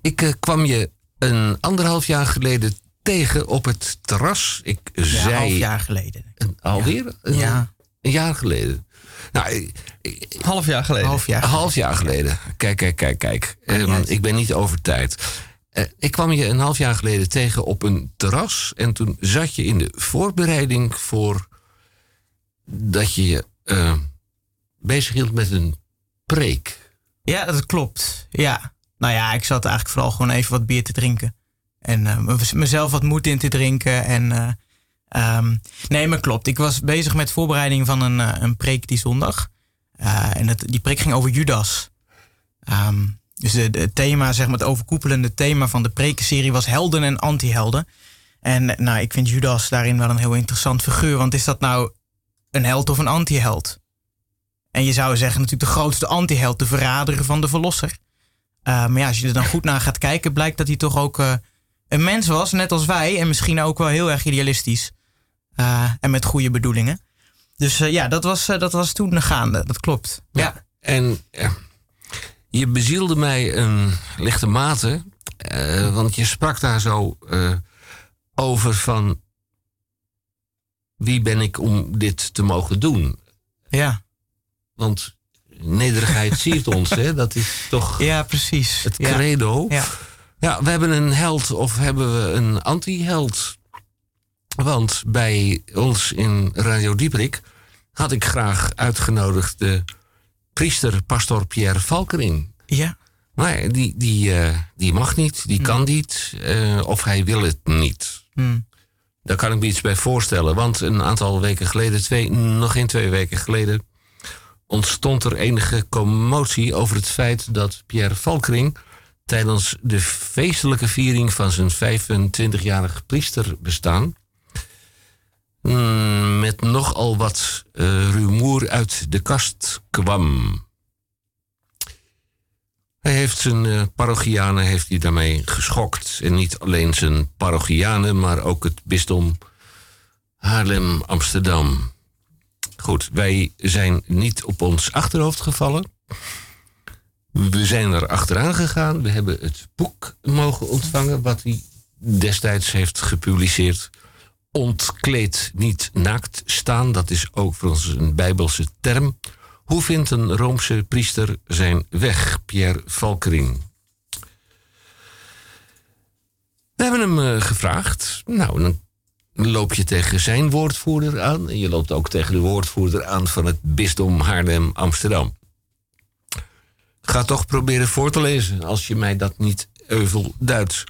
Ik eh, kwam je een anderhalf jaar geleden tegen op het terras. Ik Ja, zei... half jaar geleden. Een- alweer? Een, Ja. een jaar geleden. Nou, ik- ik- Half jaar geleden. Half jaar. een half jaar geleden. Kijk, kijk, kijk, kijk. Uit. ik ben niet over tijd. Eh, ik kwam je een half jaar geleden tegen op een terras. En toen zat je in de voorbereiding voor dat je je eh, bezig hield met een preek. Ja, dat klopt. Ja. Nou ja, ik zat eigenlijk vooral gewoon even wat bier te drinken. En eh, me- mezelf wat moed in te drinken. En, eh, ehm, nee, maar klopt. Ik was bezig met voorbereiding van een, eh, een preek die zondag. En het, die preek ging over Judas. Ehm, dus het thema, zeg maar, het overkoepelende thema van de prekenserie was helden en anti-helden. En nou, ik vind Judas daarin wel een heel interessant figuur. Want is dat nou een held of een anti-held? En je zou zeggen natuurlijk de grootste anti-held, de verrader van de verlosser. Maar ja, als je er dan goed naar gaat kijken, blijkt dat hij toch ook een mens was, net als wij. En misschien ook wel heel erg idealistisch. Uh, en met goede bedoelingen. Dus uh, ja, dat was, dat was toen gaande. Dat klopt. Ja. ja. En je bezielde mij een lichte mate. uh, want je sprak daar zo uh, over van... Wie ben ik om dit te mogen doen? Ja. Want nederigheid siert ons, hè? Dat is toch ja, precies. het credo. Ja. ja, we hebben een held of hebben we een anti-held? Want bij ons in Radio Dieprik had ik graag uitgenodigd de priester, pastor Pierre Valkering. Ja. Maar die, die, uh, die mag niet, die hmm. kan niet, uh, of hij wil het niet. Hmm. Daar kan ik me iets bij voorstellen. Want een aantal weken geleden, twee, nog geen twee weken geleden, ontstond er enige commotie over het feit dat Pierre Valkering tijdens de feestelijke viering van zijn 25-jarig priesterbestaan mm, met nogal wat uh, rumoer uit de kast kwam. Hij heeft zijn uh, parochianen heeft hij daarmee geschokt. En niet alleen zijn parochianen, maar ook het bisdom Haarlem-Amsterdam. Goed, wij zijn niet op ons achterhoofd gevallen. We zijn er achteraan gegaan. We hebben het boek mogen ontvangen wat hij destijds heeft gepubliceerd. Ontkleed, niet naakt staan. Dat is ook voor ons een bijbelse term. Hoe vindt een Roomse priester zijn weg, Pierre Valkering? We hebben hem uh, gevraagd. Nou, dan loop je tegen zijn woordvoerder aan. En je loopt ook tegen de woordvoerder aan van het bisdom Haarlem-Amsterdam. Ga toch proberen voor te lezen als je mij dat niet euvel duidt.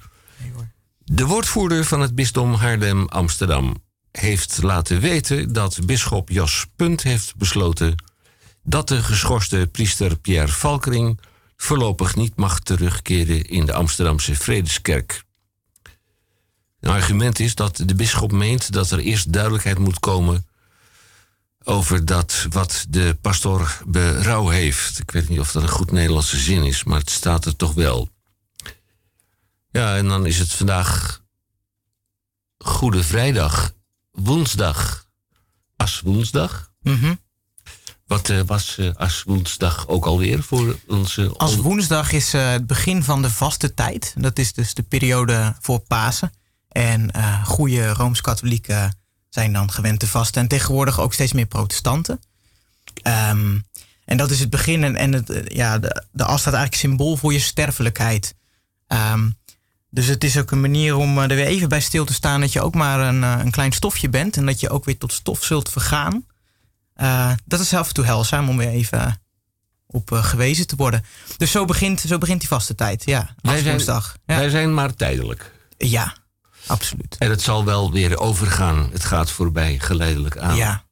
De woordvoerder van het bisdom Haarlem-Amsterdam heeft laten weten dat bisschop Jos Punt heeft besloten dat de geschorste priester Pierre Valkering voorlopig niet mag terugkeren in de Amsterdamse Vredeskerk. Een argument is dat de bisschop meent dat er eerst duidelijkheid moet komen over dat wat de pastoor berouw heeft. Ik weet niet of dat een goed Nederlandse zin is, maar het staat er toch wel. Ja, en dan is het vandaag Goede Vrijdag, woensdag, Aswoensdag. Mm -hmm. Wat uh, was uh, Aswoensdag ook alweer voor onze... Als woensdag is uh, het begin van de vaste tijd. Dat is dus de periode voor Pasen. En goede Rooms-Katholieken zijn dan gewend te vasten. En tegenwoordig ook steeds meer protestanten. Um, en dat is het begin. En, en het, ja, de, de as staat eigenlijk symbool voor je sterfelijkheid. Um, dus het is ook een manier om er weer even bij stil te staan... dat je ook maar een, een klein stofje bent. En dat je ook weer tot stof zult vergaan. Uh, dat is af en toe heilzaam om weer even op uh, gewezen te worden. Dus zo begint, zo begint die vaste tijd. Ja, wij zijn, ja. wij zijn maar tijdelijk. Ja, absoluut. En het zal wel weer overgaan. Het gaat voorbij geleidelijk aan. Ja.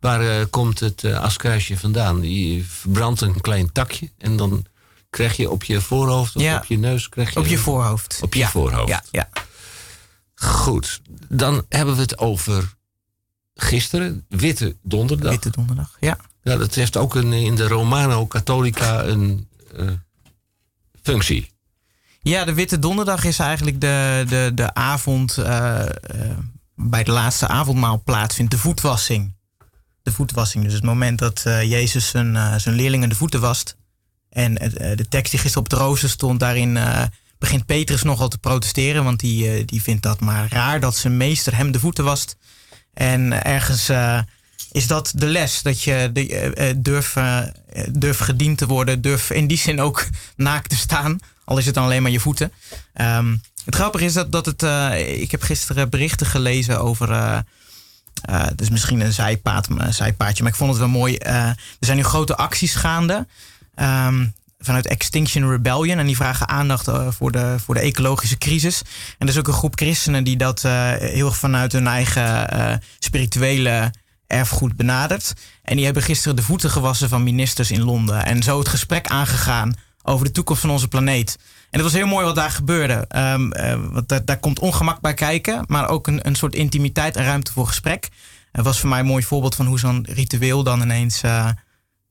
Waar uh, komt het uh, vandaan? Je verbrandt een klein takje en dan krijg je op je voorhoofd of ja. op je neus? Krijg je op je voorhoofd. Op je ja. voorhoofd. Ja, ja. Goed, dan hebben we het over gisteren, Witte Donderdag. Witte Donderdag, ja. Ja, dat heeft ook een, in de Romano-Catholica een uh, functie. Ja, de Witte Donderdag is eigenlijk de, de, de avond uh, uh, bij de laatste avondmaal plaatsvindt, de voetwassing. De voetwassing, dus het moment dat Jezus zijn, zijn leerlingen de voeten wast. En de tekst die gisteren op het rooster stond, daarin begint Petrus nogal te protesteren, want die, eh, die vindt dat maar raar dat zijn meester hem de voeten wast. En ergens eh, is dat de les, dat je de, eh, eh, durf, eh, durf gediend te worden, durf in die zin ook naakt te staan, al is het dan alleen maar je voeten. Ehm, het grappige is dat, dat het, ik heb gisteren berichten gelezen over, dus misschien een zijpaad, zijpaadje, maar ik vond het wel mooi. Er zijn nu grote acties gaande. ehm, vanuit Extinction Rebellion. En die vragen aandacht voor, de, voor de ecologische crisis. En er is ook een groep christenen die dat heel erg vanuit hun eigen spirituele erfgoed benadert. En die hebben gisteren de voeten gewassen van ministers in Londen. En zo het gesprek aangegaan over de toekomst van onze planeet. En het was heel mooi wat daar gebeurde. Ehm, eh, want daar, daar komt ongemak bij kijken, maar ook een, een soort intimiteit en ruimte voor gesprek. Het was voor mij een mooi voorbeeld van hoe zo'n ritueel dan ineens eh,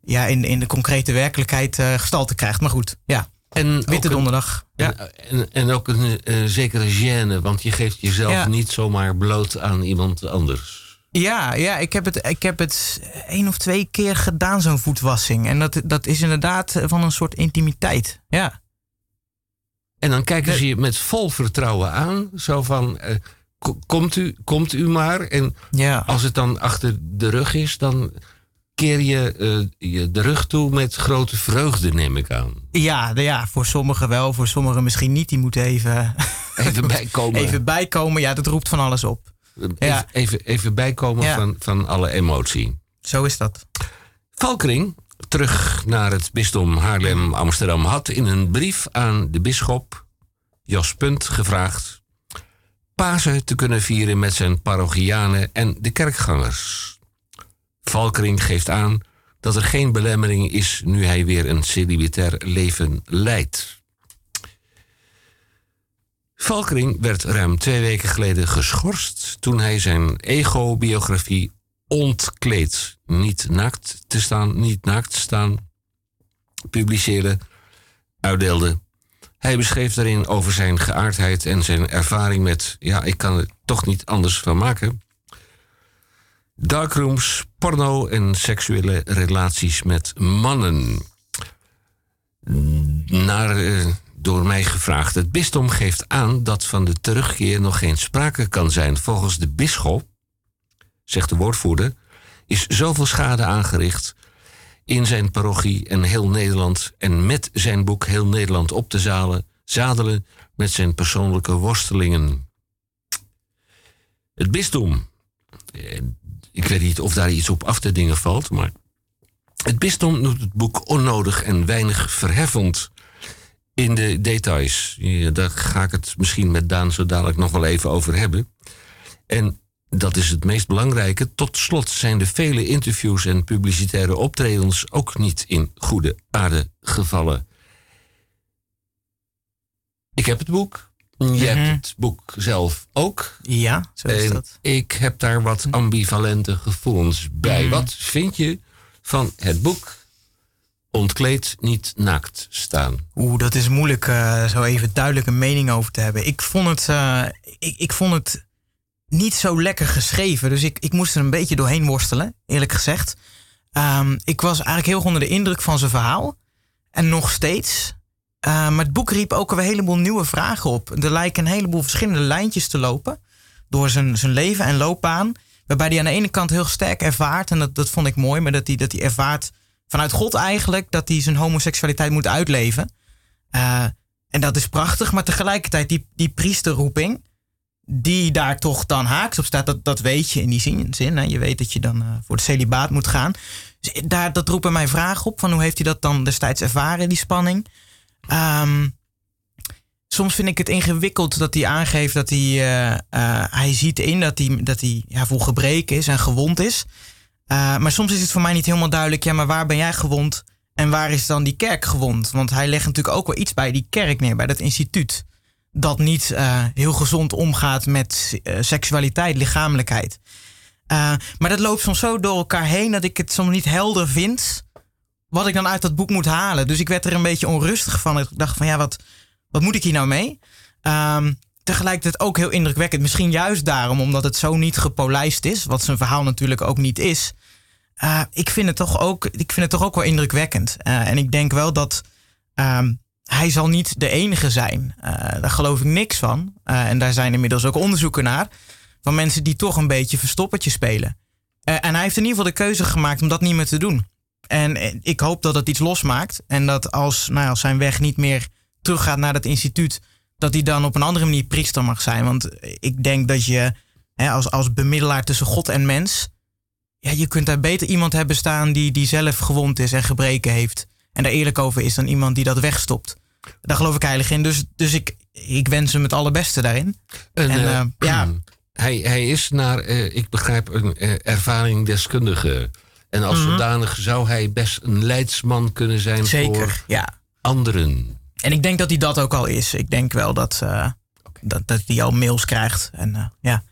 ja, in, in de concrete werkelijkheid eh, gestalte krijgt. Maar goed, ja. En Witte een- donderdag. Ja. En, en, ook een zekere gêne, want je geeft jezelf Ja. niet zomaar bloot aan iemand anders. Ja, ja ik, heb het, ik heb het één of twee keer gedaan, zo'n voetwassing. En dat, dat is inderdaad van een soort intimiteit. Ja. En dan kijken ze je met vol vertrouwen aan. Zo van, eh, ko- komt, u, komt u maar. En Ja. als het dan achter de rug is, dan keer je eh, je de rug toe met grote vreugde, neem ik aan. Ja, de- ja, voor sommigen wel, voor sommigen misschien niet. Die moeten even, Even bijkomen. even bijkomen. Ja, dat roept van alles op. Even, ja. even, even bijkomen Ja. van, van alle emotie. Zo is dat. Valkering, terug naar het bisdom Haarlem-Amsterdam, had in een brief aan de bisschop Jos Punt gevraagd Pasen te kunnen vieren met zijn parochianen en de kerkgangers. Valkering geeft aan dat er geen belemmering is nu hij weer een celibatair leven leidt. Valkering werd ruim twee weken geleden geschorst toen hij zijn ego-biografie ontkleed, niet naakt te staan, niet naakt te staan, publiceerde, uitdeelde. Hij beschreef daarin over zijn geaardheid en zijn ervaring met, ja, ik kan er toch niet anders van maken. Darkrooms, porno en seksuele relaties met mannen. Naar, eh, door mij gevraagd. Het bisdom geeft aan dat van de terugkeer nog geen sprake kan zijn. Volgens de bisschop zegt de woordvoerder, is zoveel schade aangericht in zijn parochie en heel Nederland en met zijn boek heel Nederland op te zalen, zadelen met zijn persoonlijke worstelingen. Het bisdom, eh, ik weet niet of daar iets op af te dingen valt, maar het bisdom noemt het boek onnodig en weinig verheffend in de details. Daar ga ik het misschien met Daan zo dadelijk nog wel even over hebben. En dat is het meest belangrijke. Tot slot zijn de vele interviews en publicitaire optredens ook niet in goede aarde gevallen. Ik heb het boek. Je Mhm. hebt het boek zelf ook. Ja, zo is En dat. ik heb daar wat ambivalente gevoelens bij. Mhm. Wat vind je van het boek Ontkleed niet naakt staan? Oeh, dat is moeilijk eh, zo even duidelijk een mening over te hebben. Ik vond het, eh, ik, ik vond het niet zo lekker geschreven. Dus ik, ik moest er een beetje doorheen worstelen, eerlijk gezegd. Ehm, ik was eigenlijk heel onder de indruk van zijn verhaal. En nog steeds. Eh, maar het boek riep ook een heleboel nieuwe vragen op. Er lijken een heleboel verschillende lijntjes te lopen. Door zijn, zijn leven en loopbaan. Waarbij hij aan de ene kant heel sterk ervaart. En dat, dat vond ik mooi. Maar dat hij, dat hij ervaart vanuit God eigenlijk. Dat hij zijn homoseksualiteit moet uitleven. Eh, en dat is prachtig. Maar tegelijkertijd die, die priesterroeping. Die daar toch dan haaks op staat. Dat, dat weet je in die zin. zin hè. Je weet dat je dan eh, voor het celibaat moet gaan. Dus daar, dat roept bij mij vragen op. Van hoe heeft hij dat dan destijds ervaren, die spanning? Ehm, soms vind ik het ingewikkeld dat hij aangeeft dat hij. eh, hij ziet in dat hij, dat hij ja, vol gebreken is en gewond is. Eh, maar soms is het voor mij niet helemaal duidelijk. Ja, maar waar ben jij gewond? En waar is dan die kerk gewond? Want hij legt natuurlijk ook wel iets bij die kerk neer, bij dat instituut. Dat niet eh, heel gezond omgaat met eh, seksualiteit, lichamelijkheid. Maar dat loopt soms zo door elkaar heen dat ik het soms niet helder vind. Wat ik dan uit dat boek moet halen. Dus ik werd er een beetje onrustig van. Ik dacht van ja, wat, wat moet ik hier nou mee? Ehm, tegelijkertijd ook heel indrukwekkend. Misschien juist daarom, omdat het zo niet gepolijst is. Wat zijn verhaal natuurlijk ook niet is. Eh, ik, vind het toch ook, ik vind het toch ook wel indrukwekkend. Eh, en ik denk wel dat, ehm, hij zal niet de enige zijn. Eh, daar geloof ik niks van. En daar zijn inmiddels ook onderzoeken naar. Van mensen die toch een beetje verstoppertje spelen. En hij heeft in ieder geval de keuze gemaakt om dat niet meer te doen. En ik hoop dat het iets losmaakt. En dat als, nou, als zijn weg niet meer teruggaat naar dat instituut. Dat hij dan op een andere manier priester mag zijn. Want ik denk dat je hè, als, als bemiddelaar tussen God en mens. Ja, je kunt daar beter iemand hebben staan die, die zelf gewond is en gebreken heeft. En daar eerlijk over is dan iemand die dat wegstopt. Daar geloof ik heilig in. Dus, dus ik, ik wens hem het allerbeste daarin. En, En, eh, eh, ja. hij, hij is naar, eh, ik begrijp, een eh, ervaringdeskundige. En als Mhm. zodanig zou hij best een leidsman kunnen zijn Zeker, voor ja. anderen. En ik denk dat hij dat ook al is. Ik denk wel dat, eh, dat, dat hij al mails krijgt. En eh, ja.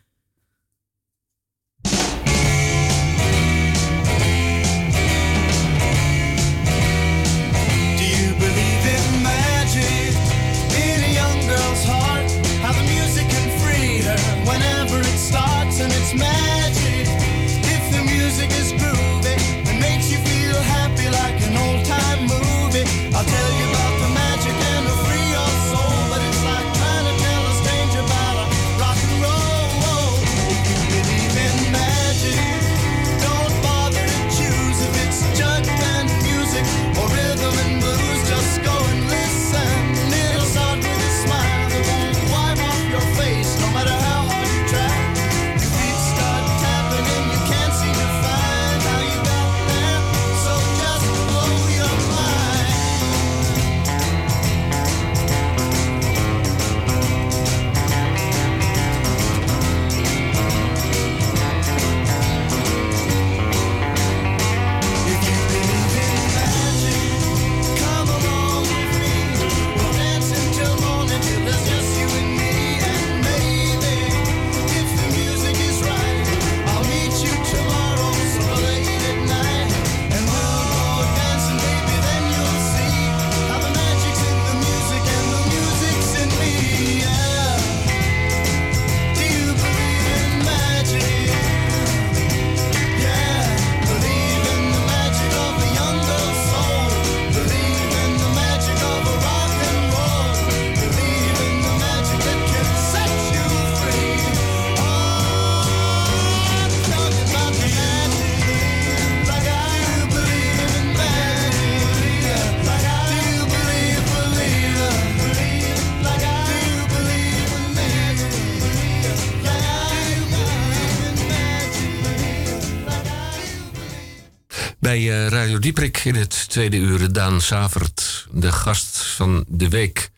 Dieprik in het tweede uur Daan Savert, de gast van de week.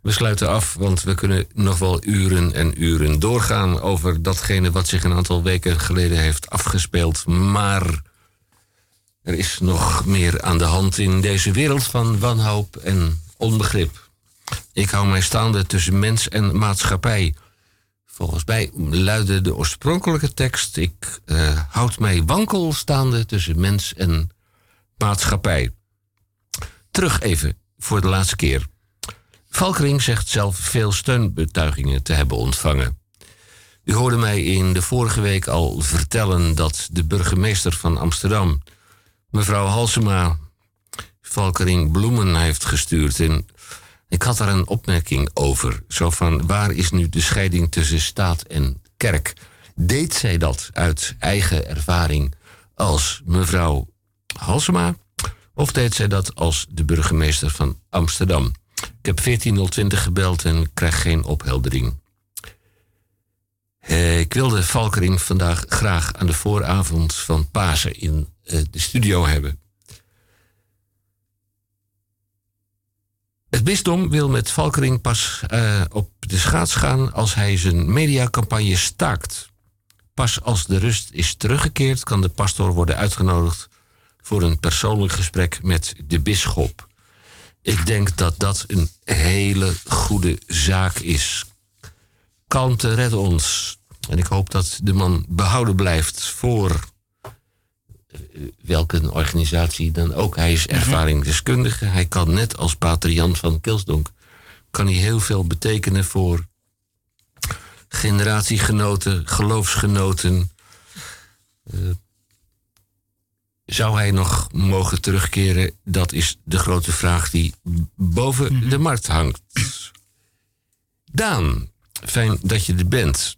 We sluiten af, want we kunnen nog wel uren en uren doorgaan over datgene wat zich een aantal weken geleden heeft afgespeeld. Maar er is nog meer aan de hand in deze wereld van wanhoop en onbegrip. Ik hou mij staande tussen mens en maatschappij. Volgens mij luidde de oorspronkelijke tekst: Ik eh, houd mij wankel staande tussen mens en maatschappij. Terug even voor de laatste keer. Valkering zegt zelf veel steunbetuigingen te hebben ontvangen. U hoorde mij in de vorige week al vertellen dat de burgemeester van Amsterdam, mevrouw Halsema, Valkering bloemen heeft gestuurd. En ik had daar een opmerking over. Zo van, waar is nu de scheiding tussen staat en kerk? Deed zij dat uit eigen ervaring als mevrouw Halsema? Of deed zij dat als de burgemeester van Amsterdam? Ik heb 14020 gebeld en krijg geen opheldering. Eh, ik wilde Valkering vandaag graag aan de vooravond van Pasen in eh, de studio hebben. Het bisdom wil met Valkering pas eh, op de schaats gaan als hij zijn mediacampagne staakt. Pas als de rust is teruggekeerd kan de pastor worden uitgenodigd voor een persoonlijk gesprek met de bisschop. Ik denk dat dat een hele goede zaak is. Kalmte redt ons. En ik hoop dat de man behouden blijft voor eh, welke organisatie dan ook. Hij is ervaringsdeskundige. Hij kan net als pater Jan van Kilsdonk... kan hij heel veel betekenen voor generatiegenoten, geloofsgenoten... eh, zou hij nog mogen terugkeren? Dat is de grote vraag die boven de markt hangt. Daan, fijn dat je er bent.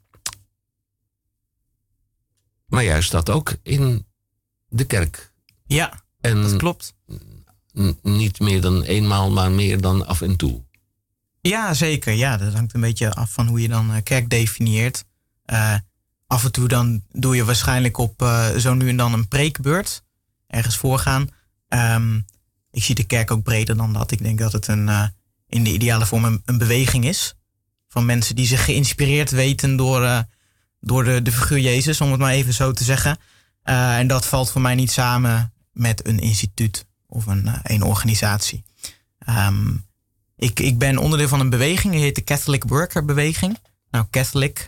Maar jij staat ook in de kerk. Ja, En dat klopt. niet meer dan eenmaal, maar meer dan af en toe. Ja, zeker. Ja, dat hangt een beetje af van hoe je dan eh, kerk definieert. Eh, af en toe dan doe je waarschijnlijk op eh, zo nu en dan een preekbeurt. Ergens voorgaan. Ehm, ik zie de kerk ook breder dan dat. Ik denk dat het een, eh, in de ideale vorm een, beweging is. Van mensen die zich geïnspireerd weten door, eh, door de, de figuur Jezus, om het maar even zo te zeggen. Eh, en dat valt voor mij niet samen met een instituut of een, een organisatie. Ehm, ik, ik ben onderdeel van een beweging, die heet de Catholic Worker Beweging. Nou, Catholic.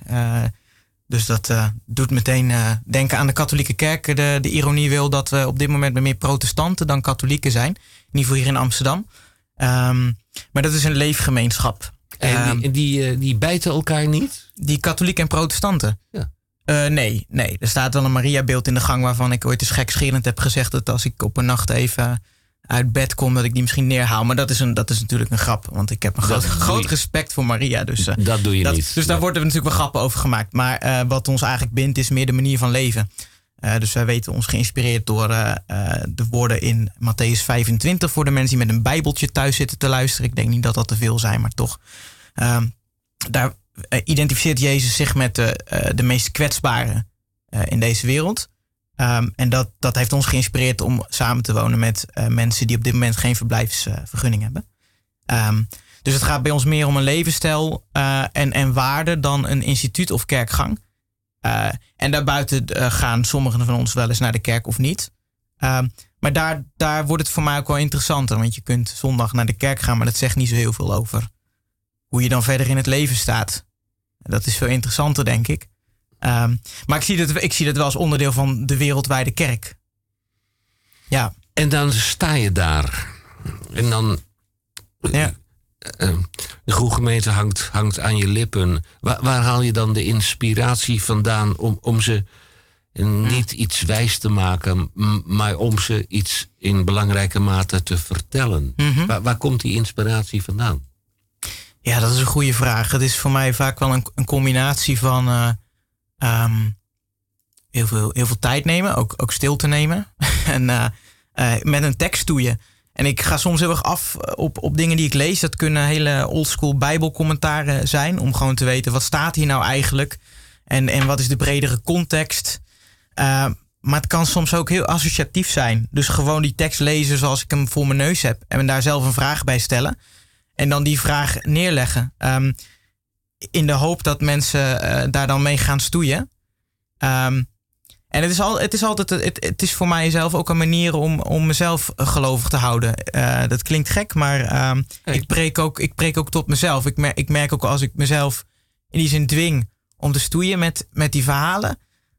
Dus dat eh, doet meteen eh, denken aan de katholieke kerk. De, de ironie wil dat we op dit moment meer protestanten dan katholieken zijn. In ieder geval hier in Amsterdam. Ehm, maar dat is een leefgemeenschap. En Ehm, die, die, eh, die bijten elkaar niet? die katholieken en protestanten? Ja. Nee, nee. Er staat wel een Maria-beeld in de gang waarvan ik ooit eens gekscherend heb gezegd dat als ik op een nacht even uit bed kom, dat ik die misschien neerhaal. Maar dat is, een, dat is natuurlijk een grap, want ik heb een groot, respect voor Maria. Dus, eh, Dat doe je dat- niet. Dus daar worden natuurlijk wel grappen over gemaakt. Maar eh, wat ons eigenlijk bindt is meer de manier van leven. Eh, dus wij weten ons geïnspireerd door de woorden in Matthäus 25 voor de mensen die met een bijbeltje thuis zitten te luisteren. Ik denk niet dat dat te veel zijn, maar toch. Ehm, daar identificeert Jezus zich met de, de meest kwetsbaren in deze wereld. Ehm, en dat, dat heeft ons geïnspireerd om samen te wonen met eh, mensen die op dit moment geen verblijfsvergunning hebben. Ehm, dus het gaat bij ons meer om een levensstijl eh, en, en waarde dan een instituut of kerkgang. Eh, en daarbuiten gaan sommigen van ons wel eens naar de kerk of niet. Ehm, maar daar, daar wordt het voor mij ook wel interessanter. Want je kunt zondag naar de kerk gaan, maar dat zegt niet zo heel veel over hoe je dan verder in het leven staat. Dat is veel interessanter, denk ik. Ehm, maar ik zie, dat, ik zie dat wel als onderdeel van de wereldwijde kerk. Ja, En dan sta je daar. En dan. Ja. eh, de groegemeente hangt, hangt aan je lippen. Waar, waar haal je dan de inspiratie vandaan om, om ze niet iets wijs te maken, maar om ze iets in belangrijke mate te vertellen? Mhm. waar, waar komt die inspiratie vandaan? Ja, dat is een goede vraag. Het is voor mij vaak wel een, een combinatie van eh, ehm, heel, veel, heel veel tijd nemen, ook, ook stilte nemen. en eh, eh, met een tekst stoeien. En ik ga soms heel erg af op, op dingen die ik lees. Dat kunnen hele oldschool bijbelcommentaren zijn. Om gewoon te weten, wat staat hier nou eigenlijk? En, en wat is de bredere context? Eh, maar het kan soms ook heel associatief zijn. Dus gewoon die tekst lezen zoals ik hem voor mijn neus heb. En daar zelf een vraag bij stellen. En dan die vraag neerleggen. Ehm, in de hoop dat mensen eh, daar dan mee gaan stoeien. Ehm, en het is, al, het is altijd, het, het is voor mijzelf ook een manier om, om mezelf gelovig te houden. Eh, dat klinkt gek, maar ehm, ik, preek ook, ik preek ook tot mezelf. Ik merk, ik merk ook als ik mezelf in die zin dwing om te stoeien met, met die verhalen,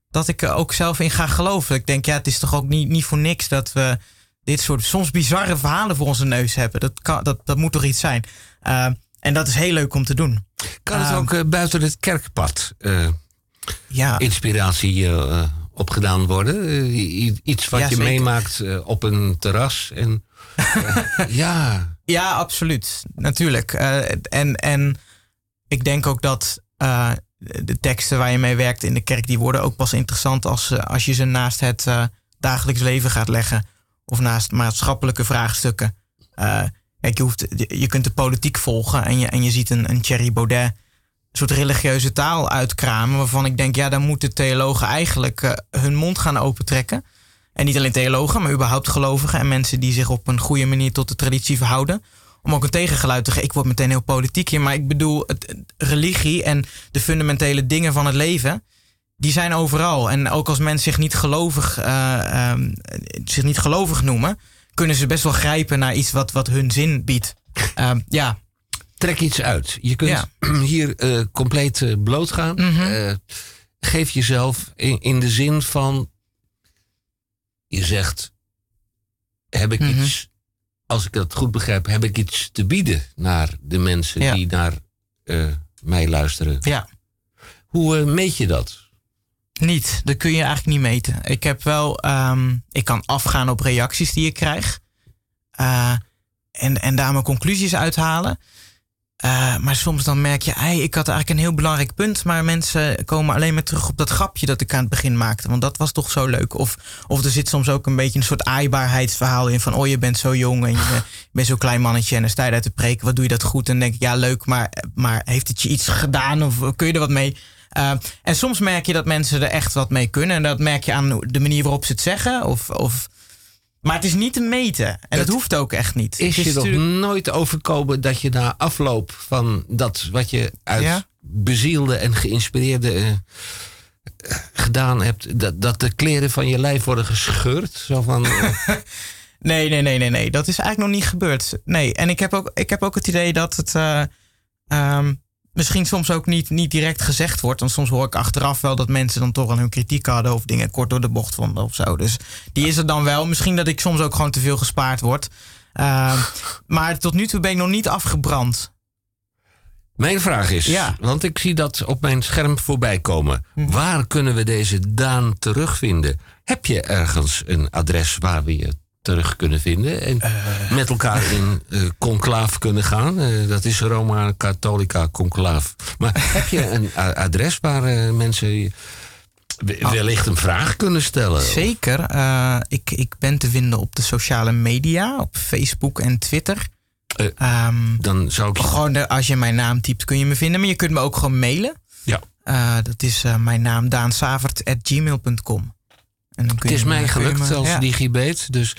dat ik er ook zelf in ga geloven. Ik denk, ja, het is toch ook niet, niet voor niks dat we dit soort soms bizarre verhalen voor onze neus hebben. Dat, kan, dat, dat moet toch iets zijn. Eh, en dat is heel leuk om te doen. Kan het Ehm, ook eh, buiten het kerkpad eh, Ja, inspiratie eh, opgedaan worden? Iets wat Ja, je zeker. meemaakt op een terras. En, ja, Ja, absoluut. Natuurlijk. En, en ik denk ook dat de teksten waar je mee werkt in de kerk, die worden ook pas interessant als, als je ze naast het dagelijks leven gaat leggen. Of naast maatschappelijke vraagstukken. Kijk, je, hoeft, je, kunt de politiek volgen en je, en je ziet een, een Thierry Baudet een soort religieuze taal uitkramen. Waarvan ik denk, ja, dan moeten theologen eigenlijk eh, hun mond gaan opentrekken. En niet alleen theologen, maar überhaupt gelovigen en mensen die zich op een goede manier tot de traditie verhouden. Om ook een tegengeluid te geven. Ik word meteen heel politiek hier, maar ik bedoel, het- religie en de fundamentele dingen van het leven, die zijn overal. En ook als mensen zich niet gelovig, eh, ehm, zich niet gelovig noemen, kunnen ze best wel grijpen naar iets wat, wat hun zin biedt. Ehm, ja, trek iets uit. Je kunt Ja. hier eh, compleet eh, blootgaan. Mhm. Eh, geef jezelf in, in de zin van... Je zegt, heb ik Mhm. iets... Als ik dat goed begrijp, heb ik iets te bieden naar de mensen Ja. die naar mij luisteren. ja. Hoe meet je dat? Niet. Dat kun je eigenlijk niet meten. Ik heb wel, ehm, ik kan afgaan op reacties die ik krijg. Eh, en, en daar mijn conclusies uithalen. Eh, maar soms dan merk je, ik had eigenlijk een heel belangrijk punt. Maar mensen komen alleen maar terug op dat grapje dat ik aan het begin maakte. Want dat was toch zo leuk. Of, of er zit soms ook een beetje een soort aaibaarheidsverhaal in. Van, oh, je bent zo jong en je bent zo'n klein mannetje. En dan sta je daar te preken. Wat doe je dat goed? En denk ik, ja, leuk. Maar, maar heeft het je iets gedaan? Of kun je er wat mee? Uh, en soms merk je dat mensen er echt wat mee kunnen. En dat merk je aan de manier waarop ze het zeggen. Of, of maar het is niet te meten. En dat, hoeft ook echt niet. Is Het je nog nooit overkomen dat je na afloop van dat wat je uit Ja? bezielde en geïnspireerde eh, eh, gedaan hebt, dat, dat de kleren van je lijf worden gescheurd? Zo van, eh, Nee, nee, nee, nee, nee. Dat is eigenlijk nog niet gebeurd. Nee, en ik heb ook, ik heb ook het idee dat het eh, ehm, misschien soms ook niet, niet direct gezegd wordt. Want soms hoor ik achteraf wel dat mensen dan toch aan hun kritiek hadden of dingen kort door de bocht vonden of zo. Dus die is er dan wel. Misschien dat ik soms ook gewoon te veel gespaard word. Ehm, maar tot nu toe ben ik nog niet afgebrand. Mijn vraag is, Ja. want ik zie dat op mijn scherm voorbij komen. Waar kunnen we deze Daan terugvinden? Heb je ergens een adres waar we je terug kunnen vinden en met elkaar in eh conclaaf kunnen gaan? Eh, dat is Roma Catholica Conclaaf. Maar heb je een adres waar eh, mensen we- wellicht een vraag kunnen stellen? Zeker. Eh, ik, ik ben te vinden op de sociale media, op Facebook en Twitter. Eh, Ehm, Dan zou ik je- gewoon als je mijn naam typt kun je me vinden. Maar je kunt me ook gewoon mailen. Ja. Eh, dat is eh, mijn naam daansavert.gmail.com. En dan kun Het is je mij gelukt als ja. dus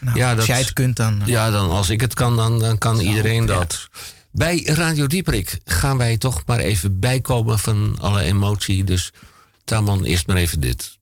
Nou, ja, als dat- jij het kunt dan. eh, Ja, dan als ik het kan, dan, dan kan iedereen ja. dat. Bij Radio Dieperik gaan wij toch maar even bijkomen van alle emotie. Dus Taman, eerst maar even dit.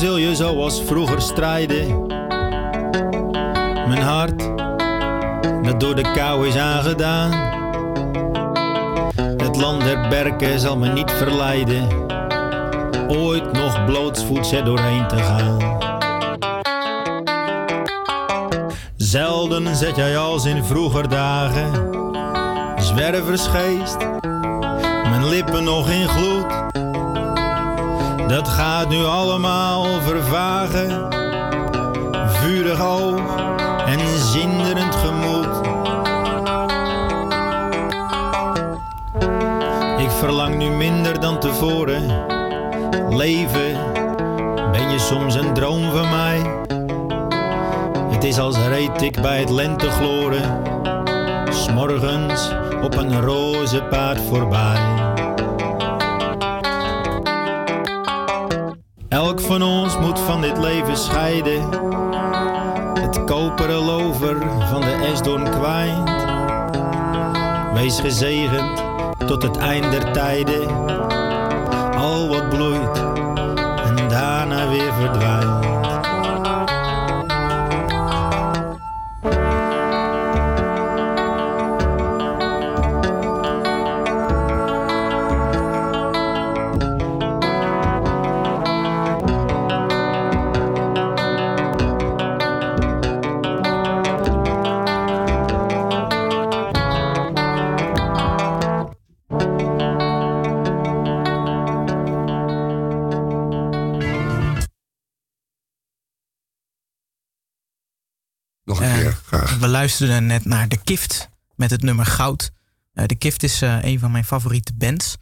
Zul je zoals vroeger strijden. Mijn hart, dat door de kou is aangedaan. Het land der berken zal me niet verleiden. Ooit nog blootsvoets er doorheen te gaan. Zelden zet jij als in vroeger dagen. Zwerversgeest, mijn lippen nog in gloed. Dat gaat nu allemaal vervagen. Vurig oog en zinderend gemoed. Ik verlang nu minder dan tevoren. Leven, ben je soms een droom van mij? Het is als reed ik bij het lentegloren. S'morgens op een roze paard voorbij. Van dit leven scheiden. Het koperen lover van de esdoorn kwijnt. Wees gezegend tot het eind der tijden. Al wat bloeit en daarna weer verdwijnt. We luisterden net naar De Kift met het nummer Goud. Eh, de Kift is eh, een van mijn favoriete bands.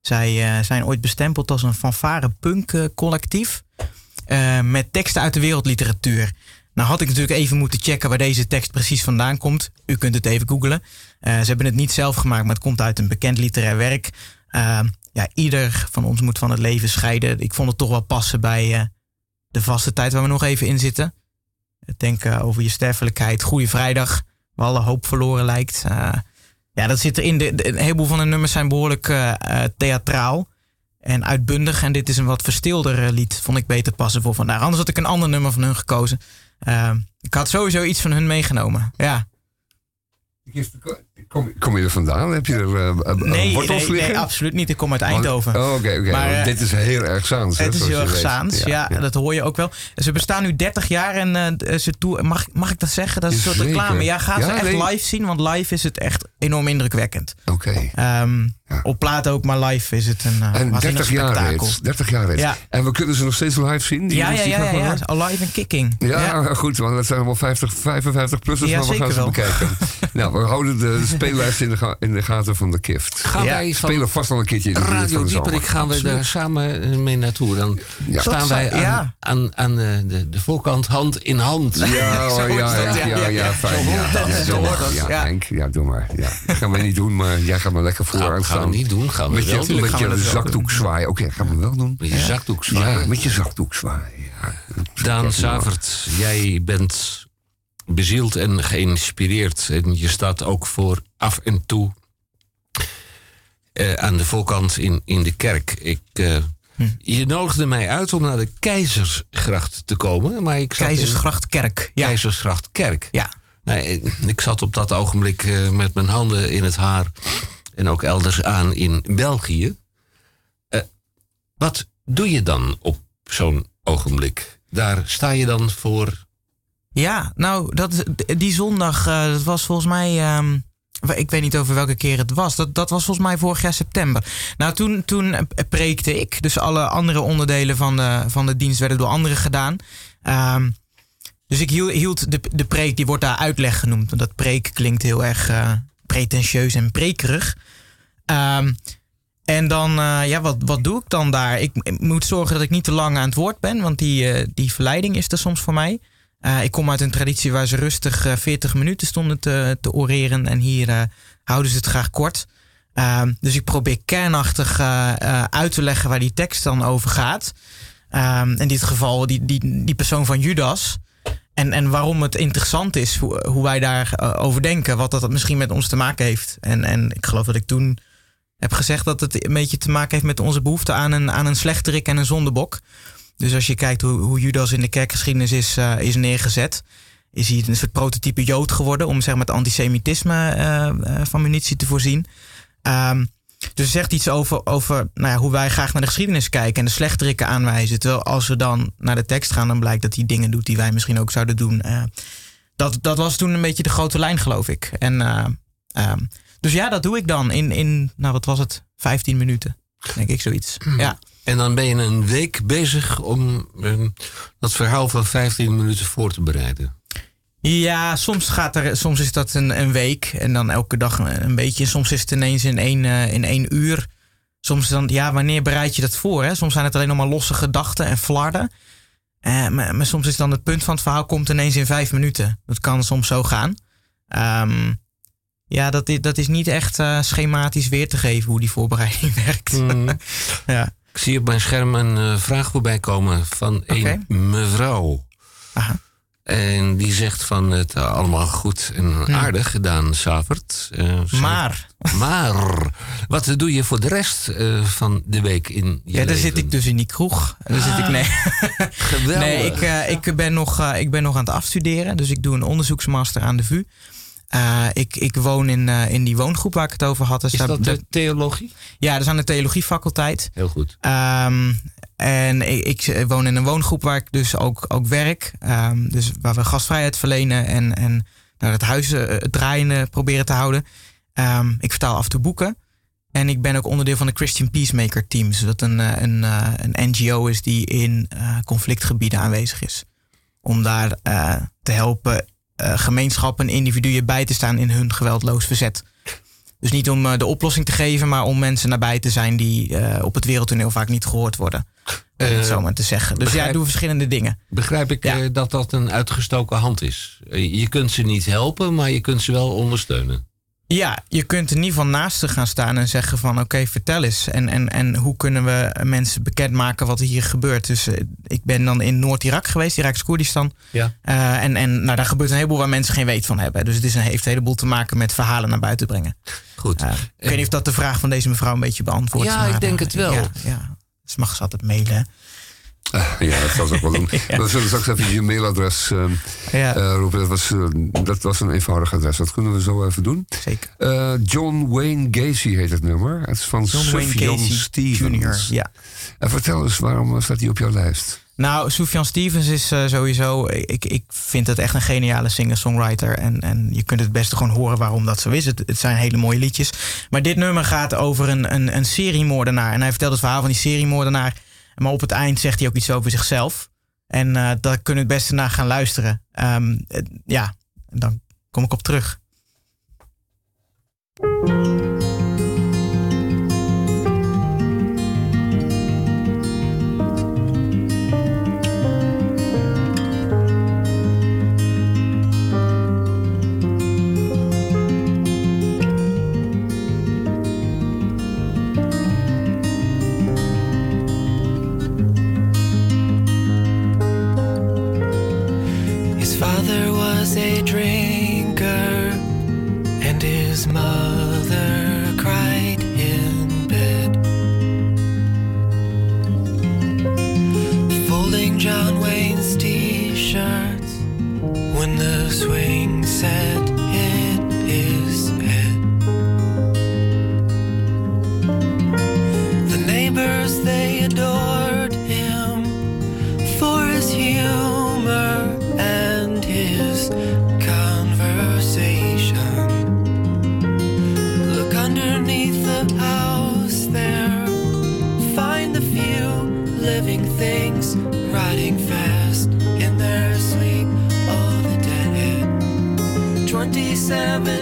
Zij eh, zijn ooit bestempeld als een fanfare punk collectief. met teksten uit de wereldliteratuur. Nou had ik natuurlijk even moeten checken waar deze tekst precies vandaan komt. U kunt het even googlen. Ze hebben het niet zelf gemaakt, maar het komt uit een bekend literair werk. Ja, ieder van ons moet van het leven scheiden. Ik vond het toch wel passen bij de vaste tijd waar we nog even in zitten. Denken over je sterfelijkheid. Goede vrijdag, waar alle hoop verloren lijkt. Eh, ja, dat zit erin. De, een heleboel van de nummers zijn behoorlijk eh, eh, theatraal en uitbundig. En dit is een wat verstilder lied. Vond ik beter passen voor vandaag. Anders had ik een ander nummer van hun gekozen. Ik had sowieso iets van hun meegenomen. Ja. Kom, kom je er vandaan? Heb je er eh, Nee, wortels nee, nee, absoluut niet. Ik kom uit Eindhoven. Oh, oké, oké. Maar, Want eh, dit is heel erg Zaans. hè, Het is heel erg. Zaans, ja, dat hoor je ook wel. Ze bestaan nu 30 jaar en eh, ze toe, mag, mag ik dat zeggen? Dat is een soort reclame. Ja, ga ze echt live zien, want live is het echt enorm indrukwekkend. Oké. Op plaat ook, maar live is het een uh, En 30 jaar reeds. 30 jaar reeds. Ja. En we kunnen ze nog steeds live zien? die Ja, ja, ja, ja, Alive en Kicking. Ja, goed, want dat zijn allemaal 50, 55 plussers, Ja, maar we gaan ze wel. bekijken. nou, we houden de speellijst in de, ga- in de gaten van de Kift. Gaan ja, wij van spelen vast wel een keertje in de Radio. Dieperik gaan we daar samen eh, mee naartoe. Dan Ja. staan wij aan, ja. aan, aan eh, de, de voorkant hand in hand. Ja, ja, ja, ja, fijn. Zo Ja, hoort dat, ja, doe maar. dat. Ja, Ja. Henk, ja, doe maar. Ja. Dat gaan we niet doen, maar jij gaat maar lekker vooraan Gaan- gaan we niet doen, gaan we met wel je, doen. Met je zakdoek zwaaien. Oké, gaan we wel doen. Met je zakdoek zwaaien. Ja, met je zakdoek zwaaien. Ja. Daan Savert, jij bent bezield en geïnspireerd. En je staat ook voor af en toe eh, aan de voorkant in, in de kerk. Ik, eh, Je nodigde mij uit om naar de Keizersgracht te komen. Maar ik zat in- Keizersgrachtkerk. Ja. Keizersgrachtkerk. Ja. Nee, ik zat op dat ogenblik eh, met mijn handen in het haar en ook elders aan in België. Eh, wat doe je dan op zo'n ogenblik? Daar sta je dan voor. Ja, nou, dat, die zondag, eh, dat was volgens mij. ehm, ik weet niet over welke keer het was. Dat, dat was volgens mij vorig jaar september. Nou, toen, toen preekte ik. Dus alle andere onderdelen van de, van de dienst werden door anderen gedaan. Ehm, dus ik hield, hield de, de preek, die wordt daar uitleg genoemd. Want dat preek klinkt heel erg eh, pretentieus en prekerig. Ehm, en dan, eh, ja, wat, wat doe ik dan daar? Ik, moet zorgen dat ik niet te lang aan het woord ben, want die, eh, die verleiding is er soms voor mij. Eh, ik kom uit een traditie waar ze rustig eh, 40 minuten stonden te, te oreren en hier houden ze het graag kort. Ehm, dus ik probeer kernachtig uit te leggen waar die tekst dan over gaat. Ehm, in dit geval die, die, die persoon van Judas. En, en waarom het interessant is hoe, wij daarover over denken. Wat dat misschien met ons te maken heeft. En, en ik geloof dat ik toen heb gezegd dat het een beetje te maken heeft met onze behoefte aan een, aan een slechterik en een zondebok. Dus als je kijkt hoe, Judas in de kerkgeschiedenis is, eh, is neergezet, is hij een soort prototype Jood geworden om zeg maar, het antisemitisme eh, eh, van munitie te voorzien. Ehm, dus zegt iets over, over nou ja, hoe wij graag naar de geschiedenis kijken en de slechterikken aanwijzen. Terwijl als we dan naar de tekst gaan, dan blijkt dat hij dingen doet die wij misschien ook zouden doen. dat, dat was toen een beetje de grote lijn, geloof ik. En, ehm, dus ja, dat doe ik dan in, in nou wat was het, 15 minuten, denk ik zoiets. Ja. En dan ben je een week bezig om eh, dat verhaal van 15 minuten voor te bereiden. Ja, soms, gaat er, soms is dat een, een week en dan elke dag een, een beetje. Soms is het ineens in één, eh, in één uur. Soms dan, ja, wanneer bereid je dat voor? Hè? Soms zijn het alleen nog maar losse gedachten en flarden. Eh, maar, maar soms is dan het punt van het verhaal komt ineens in vijf minuten. Dat kan soms zo gaan. Ehm, ja, dat is, dat is niet echt eh, schematisch weer te geven hoe die voorbereiding werkt. Mm. ja. Ik zie op mijn scherm een vraag voorbij komen van een mevrouw. Aha. En die zegt van het eh, allemaal goed en aardig gedaan, Savert. Ze- Maar. Maar, wat doe je voor de rest eh, van de week in je Ja, daar leven? zit ik dus in die kroeg. Daar zit ik, nee. Geweldig. nee, ik, ik, ben nog, ik ben nog aan het afstuderen. Dus ik doe een onderzoeksmaster aan de VU. Ik, ik woon in, in die woongroep waar ik het over had. Dus Is dat de theologie? ja, dat is aan de theologiefaculteit. Heel goed. Ehm, en ik, woon in een woongroep waar ik dus ook, ook werk. Ehm, dus waar we gastvrijheid verlenen en, en nou, het huis eh, draaiende proberen te houden. Ehm, ik vertaal af toe boeken. En ik ben ook onderdeel van de Christian Peacemaker Team. Dat een, eh, een, eh, een NGO is die in eh, conflictgebieden aanwezig is. Om daar eh, te helpen eh, gemeenschappen en individuen bij te staan in hun geweldloos verzet. Dus niet om eh, de oplossing te geven, maar om mensen nabij te zijn die eh, op het wereldtoneel vaak niet gehoord worden. Om het Eh, zo maar te zeggen. Dus ja, begrijp- ik doe verschillende dingen. Begrijp ik Ja. dat dat een uitgestoken hand is? Je kunt ze niet helpen, maar je kunt ze wel ondersteunen. Ja, je kunt in ieder geval naast ze gaan staan en zeggen van oké, vertel eens. En, en, en hoe kunnen we mensen bekendmaken wat er hier gebeurt. Dus ik ben dan in Noord-Irak geweest, Iraks Koerdistan. Ja. En en nou, daar gebeurt een heleboel waar mensen geen weet van hebben. Dus het is een, heeft een heleboel te maken met verhalen naar buiten brengen. Goed. Eh, ik weet niet of dat de vraag van deze mevrouw een beetje beantwoordt. Ja, ik denk eh, het wel. Ja, ja. Dus mag ze altijd mailen. hè? Ja, dat zal ze ook wel doen. We zullen straks even je mailadres eh, Ja. eh, roepen. Dat was, eh, dat was een eenvoudig adres. Dat kunnen we zo even doen. Zeker. Eh, John Wayne Gacy heet het nummer. Het is van John Wayne Sufjan Gacy Stevens. Jr., ja. En vertel eens, waarom staat hij op jouw lijst? Nou, Sufjan Stevens is eh, sowieso. Ik, ik vind het echt een geniale singer-songwriter. En, en je kunt het beste gewoon horen waarom dat zo is. Het, het zijn hele mooie liedjes. Maar dit nummer gaat over een, een, een seriemoordenaar. En hij vertelt het verhaal van die seriemoordenaar. Maar op het eind zegt hij ook iets over zichzelf. En eh, daar kunnen we het beste naar gaan luisteren. Ehm, eh, ja, dan kom ik op terug. Father was a drinker, and his mother seven.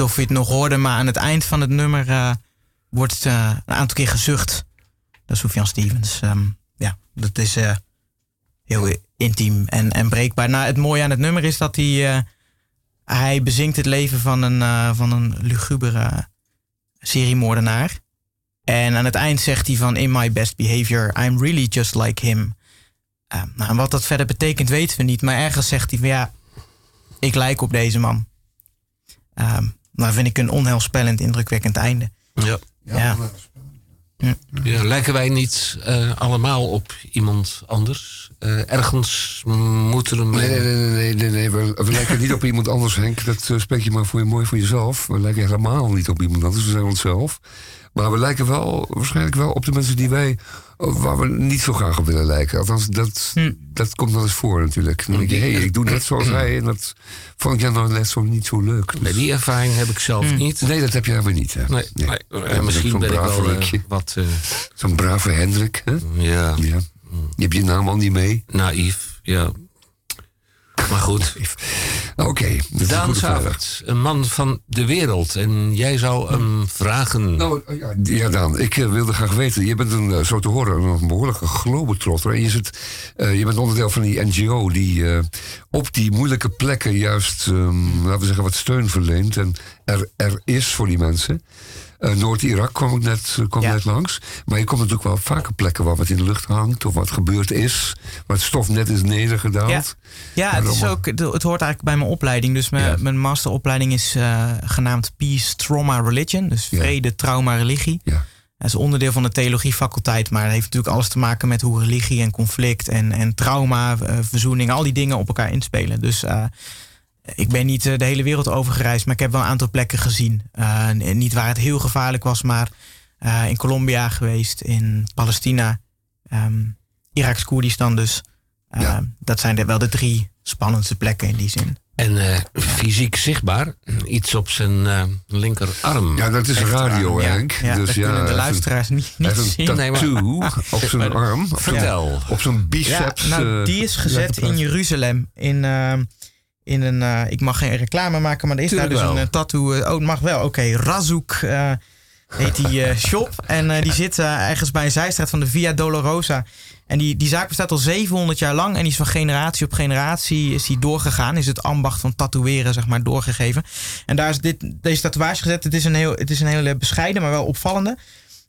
Of je het nog hoorde, maar aan het eind van het nummer eh, wordt eh, een aantal keer gezucht. Dat is Sufjan Stevens. Ehm, ja, dat is eh, heel intiem en, en breekbaar. Nou, het mooie aan het nummer is dat hij, hij bezinkt het leven van een, van een lugubere seriemoordenaar. En aan het eind zegt hij van in my best behavior, I'm really just like him. Eh, nou, en wat dat verder betekent weten we niet. Maar ergens zegt hij van ja, ik lijk op deze man. Ehm nou vind ik een onheilspellend, indrukwekkend einde. Ja. Ja. Ja, lijken wij niet eh, allemaal op iemand anders? Eh, ergens moet er een... Nee, nee, nee, nee, nee, nee. We, we lijken niet op iemand anders, Henk. Dat eh, spreek je maar voor je, mooi voor jezelf. We lijken helemaal niet op iemand anders. We zijn onszelf. Maar we lijken wel, waarschijnlijk wel op de mensen die wij, waar we niet zo graag op willen lijken. Althans, dat, dat komt wel eens voor natuurlijk. Dan denk je, hé, hey, ik doe net zoals hij. En dat vond ik ja nog net zo niet zo leuk. Nee, die ervaring heb ik zelf niet. Nee, dat heb jij weer niet. Hè? Nee, nee. Eh, Ja, misschien ben ik wel eh, wat eh, Zo'n brave Hendrik. Hè? ja, Ja. Je hebt je naam al niet mee. naïef. Ja. Maar goed. Oké, Daan goede vraag. Savert, een man van de wereld. En jij zou hem vragen. Nou, ja, ja, Daan, ik eh, wilde graag weten. Je bent een, eh, zo te horen, een behoorlijke globetrotter. En je, zit, eh, je bent onderdeel van die NGO die op die moeilijke plekken juist, ehm, laten we zeggen, wat steun verleent. En er, er is voor die mensen. Eh, Noord-Irak kwam ik net, eh, kwam Ja. net langs. Maar je komt natuurlijk wel vaker plekken waar wat in de lucht hangt. Of wat gebeurd is. Het stof net is nedergedaald. Ja, ja het, is ook, het hoort eigenlijk bij mijn opleiding. Dus mijn, Ja. mijn masteropleiding is eh, genaamd Peace Trauma Religion. Dus vrede, trauma, religie. Ja. Dat is onderdeel van de theologiefaculteit. Maar heeft natuurlijk alles te maken met hoe religie en conflict en, en trauma, verzoening, al die dingen op elkaar inspelen. Dus eh, ik ben niet eh, de hele wereld over gereisd, maar ik heb wel een aantal plekken gezien. Eh, niet waar het heel gevaarlijk was, maar eh, in Colombia geweest, in Palestina, ehm Iraks Koerdistan dus. Eh, Ja. Dat zijn wel de drie spannendste plekken in die zin. En eh, fysiek zichtbaar. Iets op zijn eh, linkerarm. Ja, dat is Echt radio, ja. Henk. Ja, dus dat ja, kunnen de luisteraars niet, niet Hij heeft zien. een Nee, maar- tattoo op zijn arm. Op zijn, Vertel. op zijn biceps. Ja, nou, die is gezet in Jeruzalem. In, eh, in een, eh, ik mag geen reclame maken, maar er is daar dus een wel. eh, tattoo. eh, oh, het mag wel. Oké, Razouk eh, heet die shop. En die zit ergens bij een zijstraat van de Via Dolorosa. En die, die zaak bestaat al 700 jaar lang. En die is van generatie op generatie is die doorgegaan. Is het ambacht van tatoeëren, zeg maar, doorgegeven. En daar is dit, deze tatoeage gezet. Het is een heel, het is een hele bescheiden, maar wel opvallende.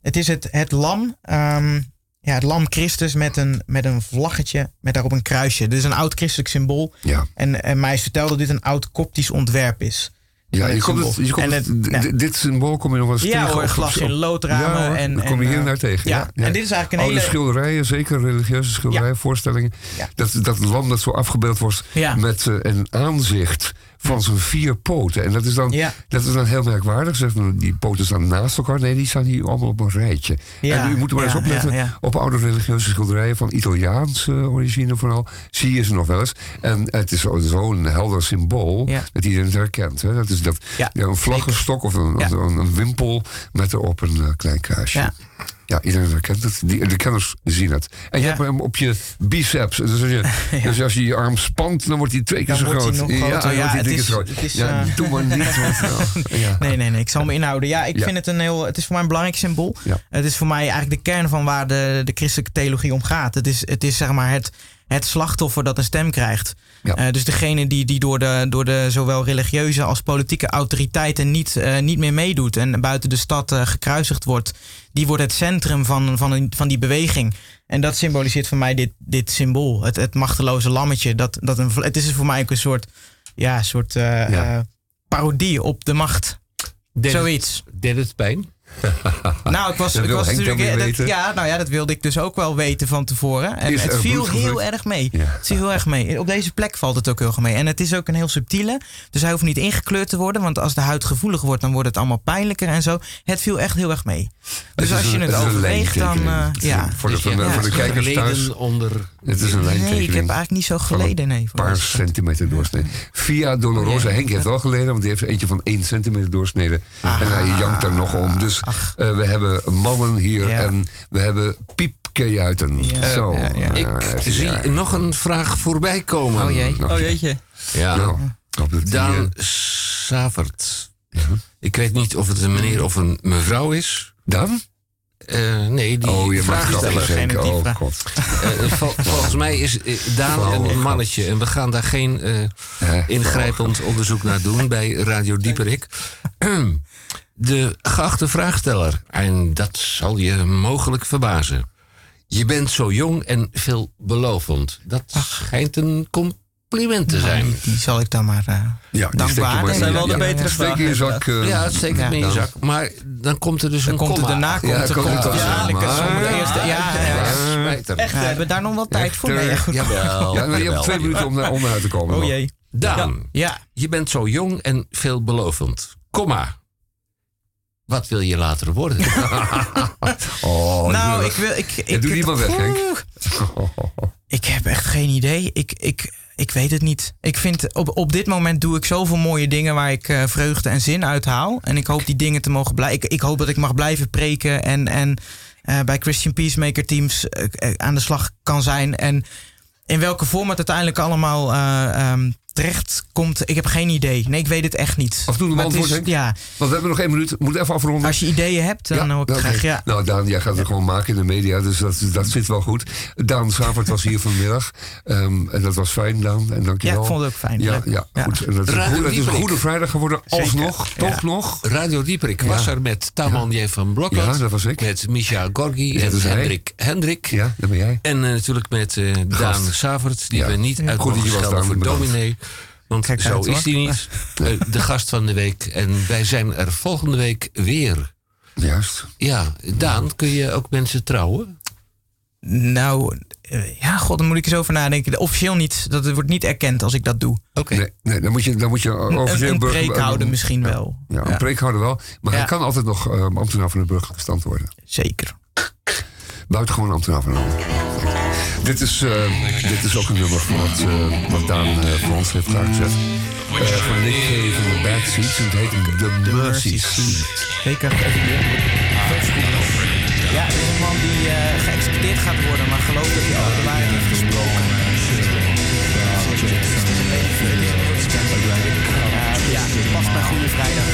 Het is het, het lam. ehm, ja, het lam Christus met een, met een vlaggetje met daarop een kruisje. Dit is een oud christelijk symbool. Ja. En, en mij is verteld dat dit een oud koptisch ontwerp is. Ja, je komt het, je komt En het- het- dit symbool kom je nog wel eens Ja tegen. hoor, glas in loodramen. Ja, hoor, en, daar kom je hier eh, naar tegen. Ja, en dit is eigenlijk een Oude hele... schilderijen, zeker religieuze schilderijen, voorstellingen. Dat, dat lam dat zo afgebeeld wordt met eh, een aanzicht van zijn vier poten. En dat is dan, Ja. dat is dan heel merkwaardig. Zeg, die poten staan naast elkaar. Nee, die staan hier allemaal op een rijtje. Ja, en u moet er maar eens opletten. Op oude religieuze schilderijen van Italiaanse origine vooral. Zie je ze nog wel eens. En het is zo- zo'n helder symbool dat iedereen het herkent. Hè? Dat is dat, een vlaggenstok of een, een, een wimpel met erop een eh, klein kruisje. Ja. Iedereen herkent het. Die, de kenners zien het. En je hebt hem op je biceps. Dus als je, dus als je je arm spant, dan wordt hij twee keer Dan zo groot. groter. Ja, dan Ja, wordt hij drie keer zo groot. is, ja, eh, doe maar niet. Want. Nee, nee, nee. Ik zal me inhouden. Ja, ik vind het een heel. Het is voor mij een belangrijk symbool. Ja. Het is voor mij eigenlijk de kern van waar de, de christelijke theologie om gaat. Het is, het is zeg maar het, het slachtoffer dat een stem krijgt. Ja. Eh, dus degene die, die door, de, door de zowel religieuze als politieke autoriteiten niet, eh, niet meer meedoet en buiten de stad eh, gekruisigd wordt, die wordt het centrum van, van, een- van die beweging. En dat symboliseert voor mij dit, dit symbool. Het, het machteloze lammetje. Dat, dat een, het is voor mij ook een soort, ja, soort Ja. parodie op de macht. Deed het- Zoiets. Deed het pijn? Nou, ik was, Dat ik was natuurlijk. weer dat- weten. ja, nou ja, dat wilde ik dus ook wel weten van tevoren. En Is het viel heel erg mee. Ja. Het viel heel erg mee. Op deze plek valt het ook heel erg mee. En het is ook een heel subtiele. Dus hij hoeft niet ingekleurd te worden. Want als de huid gevoelig wordt, dan wordt het allemaal pijnlijker en zo. Het viel echt heel erg mee. Dus als je een- het overweegt, dan. eh, is ja. een- Voor de, Dus voor de, je voor de hebt kijkers thuis. onder... Het is een Nee, ik heb eigenlijk niet zo geleden. Nee, Een paar centimeter doorsnede. Via Dolorosa. Henk heeft wel geleden, want die heeft eentje van 1 centimeter doorsnede. En hij jankt er nog om. Dus eh, we hebben mannen hier Ja. en we hebben piepkejuiten. Ja. Zo. Ja, ja. Ik ja, zie ja. nog een vraag voorbij komen. Oh jee. Nou, Oh jeetje. Ja. Nou, die, Daan Savert. Ik weet niet of het een meneer of een mevrouw is. Daan? Eh, nee, die Oh, je denken. die Oh god. Eh, vol- volgens mij is eh, Daan een mannetje. En we gaan daar geen eh, Eh, ingrijpend onderzoek naar doen bij Radio Dieperik. De geachte vraagsteller, en dat zal je mogelijk verbazen. Je bent zo jong en veelbelovend. Dat schijnt een compliment te zijn. Die, die zal ik dan maar. eh, Ja, Dankbaar. Dat zijn wel de ja, betere vragen, in je zak. eh, Ja, het steekt het Ja. mee in je zak. Maar dan komt er dus dan een komt er komma. daarna komt, Ja, er komt er eerste. Ja, ja, ja. Ja, spijt. We hebben daar nog wel tijd voor. Nee. Jawel. Ja, maar je hebt twee minuten om, naar- om eruit te komen. Oh jee. Daan, Ja. je bent zo jong en veelbelovend. Komma. Wat wil je later worden? Oh, Nou, ik wil. Ik, ik, Ja, doe die maar weg, Henk. Ik heb echt geen idee. Ik, ik, ik weet het niet. Ik vind op, op dit moment doe ik zoveel mooie dingen waar ik eh, vreugde en zin uit haal. En ik hoop die dingen te mogen blijven. Ik, ik hoop dat ik mag blijven preken en, en eh, bij Christian Peacemaker teams eh, aan de slag kan zijn. En in welke vorm het uiteindelijk allemaal eh, ehm, terecht komt, ik heb geen idee. Nee, ik weet het echt niet. Afdoende Maar het antwoord, is-? Ja, Want we hebben nog één minuut. Moet even afronden. als je ideeën hebt, dan hoor ik het graag. Ja. Nou, Daan, jij gaat het gewoon maken in de media, dus dat, dat zit wel goed. Daan Savert was hier vanmiddag. Ehm, en dat was fijn, Daan. En dankjewel. Ja, ik vond het ook fijn. Ja, ja, Ja. goed. En dat is, een Radio goede, het is een Dieperik. goede vrijdag geworden, Zeker. alsnog. Ja. Toch nog? Radio Dieperik was er met Taman J. van Blokkert. Ja, dat was ik. Met Micha Gorgi en. Hendrik Hendrik. Ja, dat ben jij. En eh, natuurlijk met eh, Daan Savert, die Ja. we niet uit Goed dat mogen je was, schelden Daan, voor bedankt. dominee. Want Kijk zo is die niet. Eh, de gast van de week. En wij zijn er volgende week weer. Juist. Ja, Daan, kun je ook mensen trouwen? Nou, eh, ja, god, dan moet ik eens over nadenken. Officieel niet. Dat wordt niet erkend als ik dat doe. Oké. Nee, nee, dan moet je, dan moet je Een, officieel een burger- preek houden misschien wel. Ja, een preek houden wel. Maar hij Ja. kan altijd nog eh, ambtenaar van de burgerstand worden. Zeker. Buitengewoon ambtenaar van de dit is, eh, dit is ook een nummer wat, eh, wat Daan eh, voor ons heeft klaargezet. Eh van Nick Cave van de Bad Seeds. En het heet The, Mercy Seat. Zeker. Even weer. Ja, er is een man die geëxecuteerd gaat worden, maar gelooft dat hij al de waarheid heeft gesproken. Ja, ja, past bij Goede Vrijdag.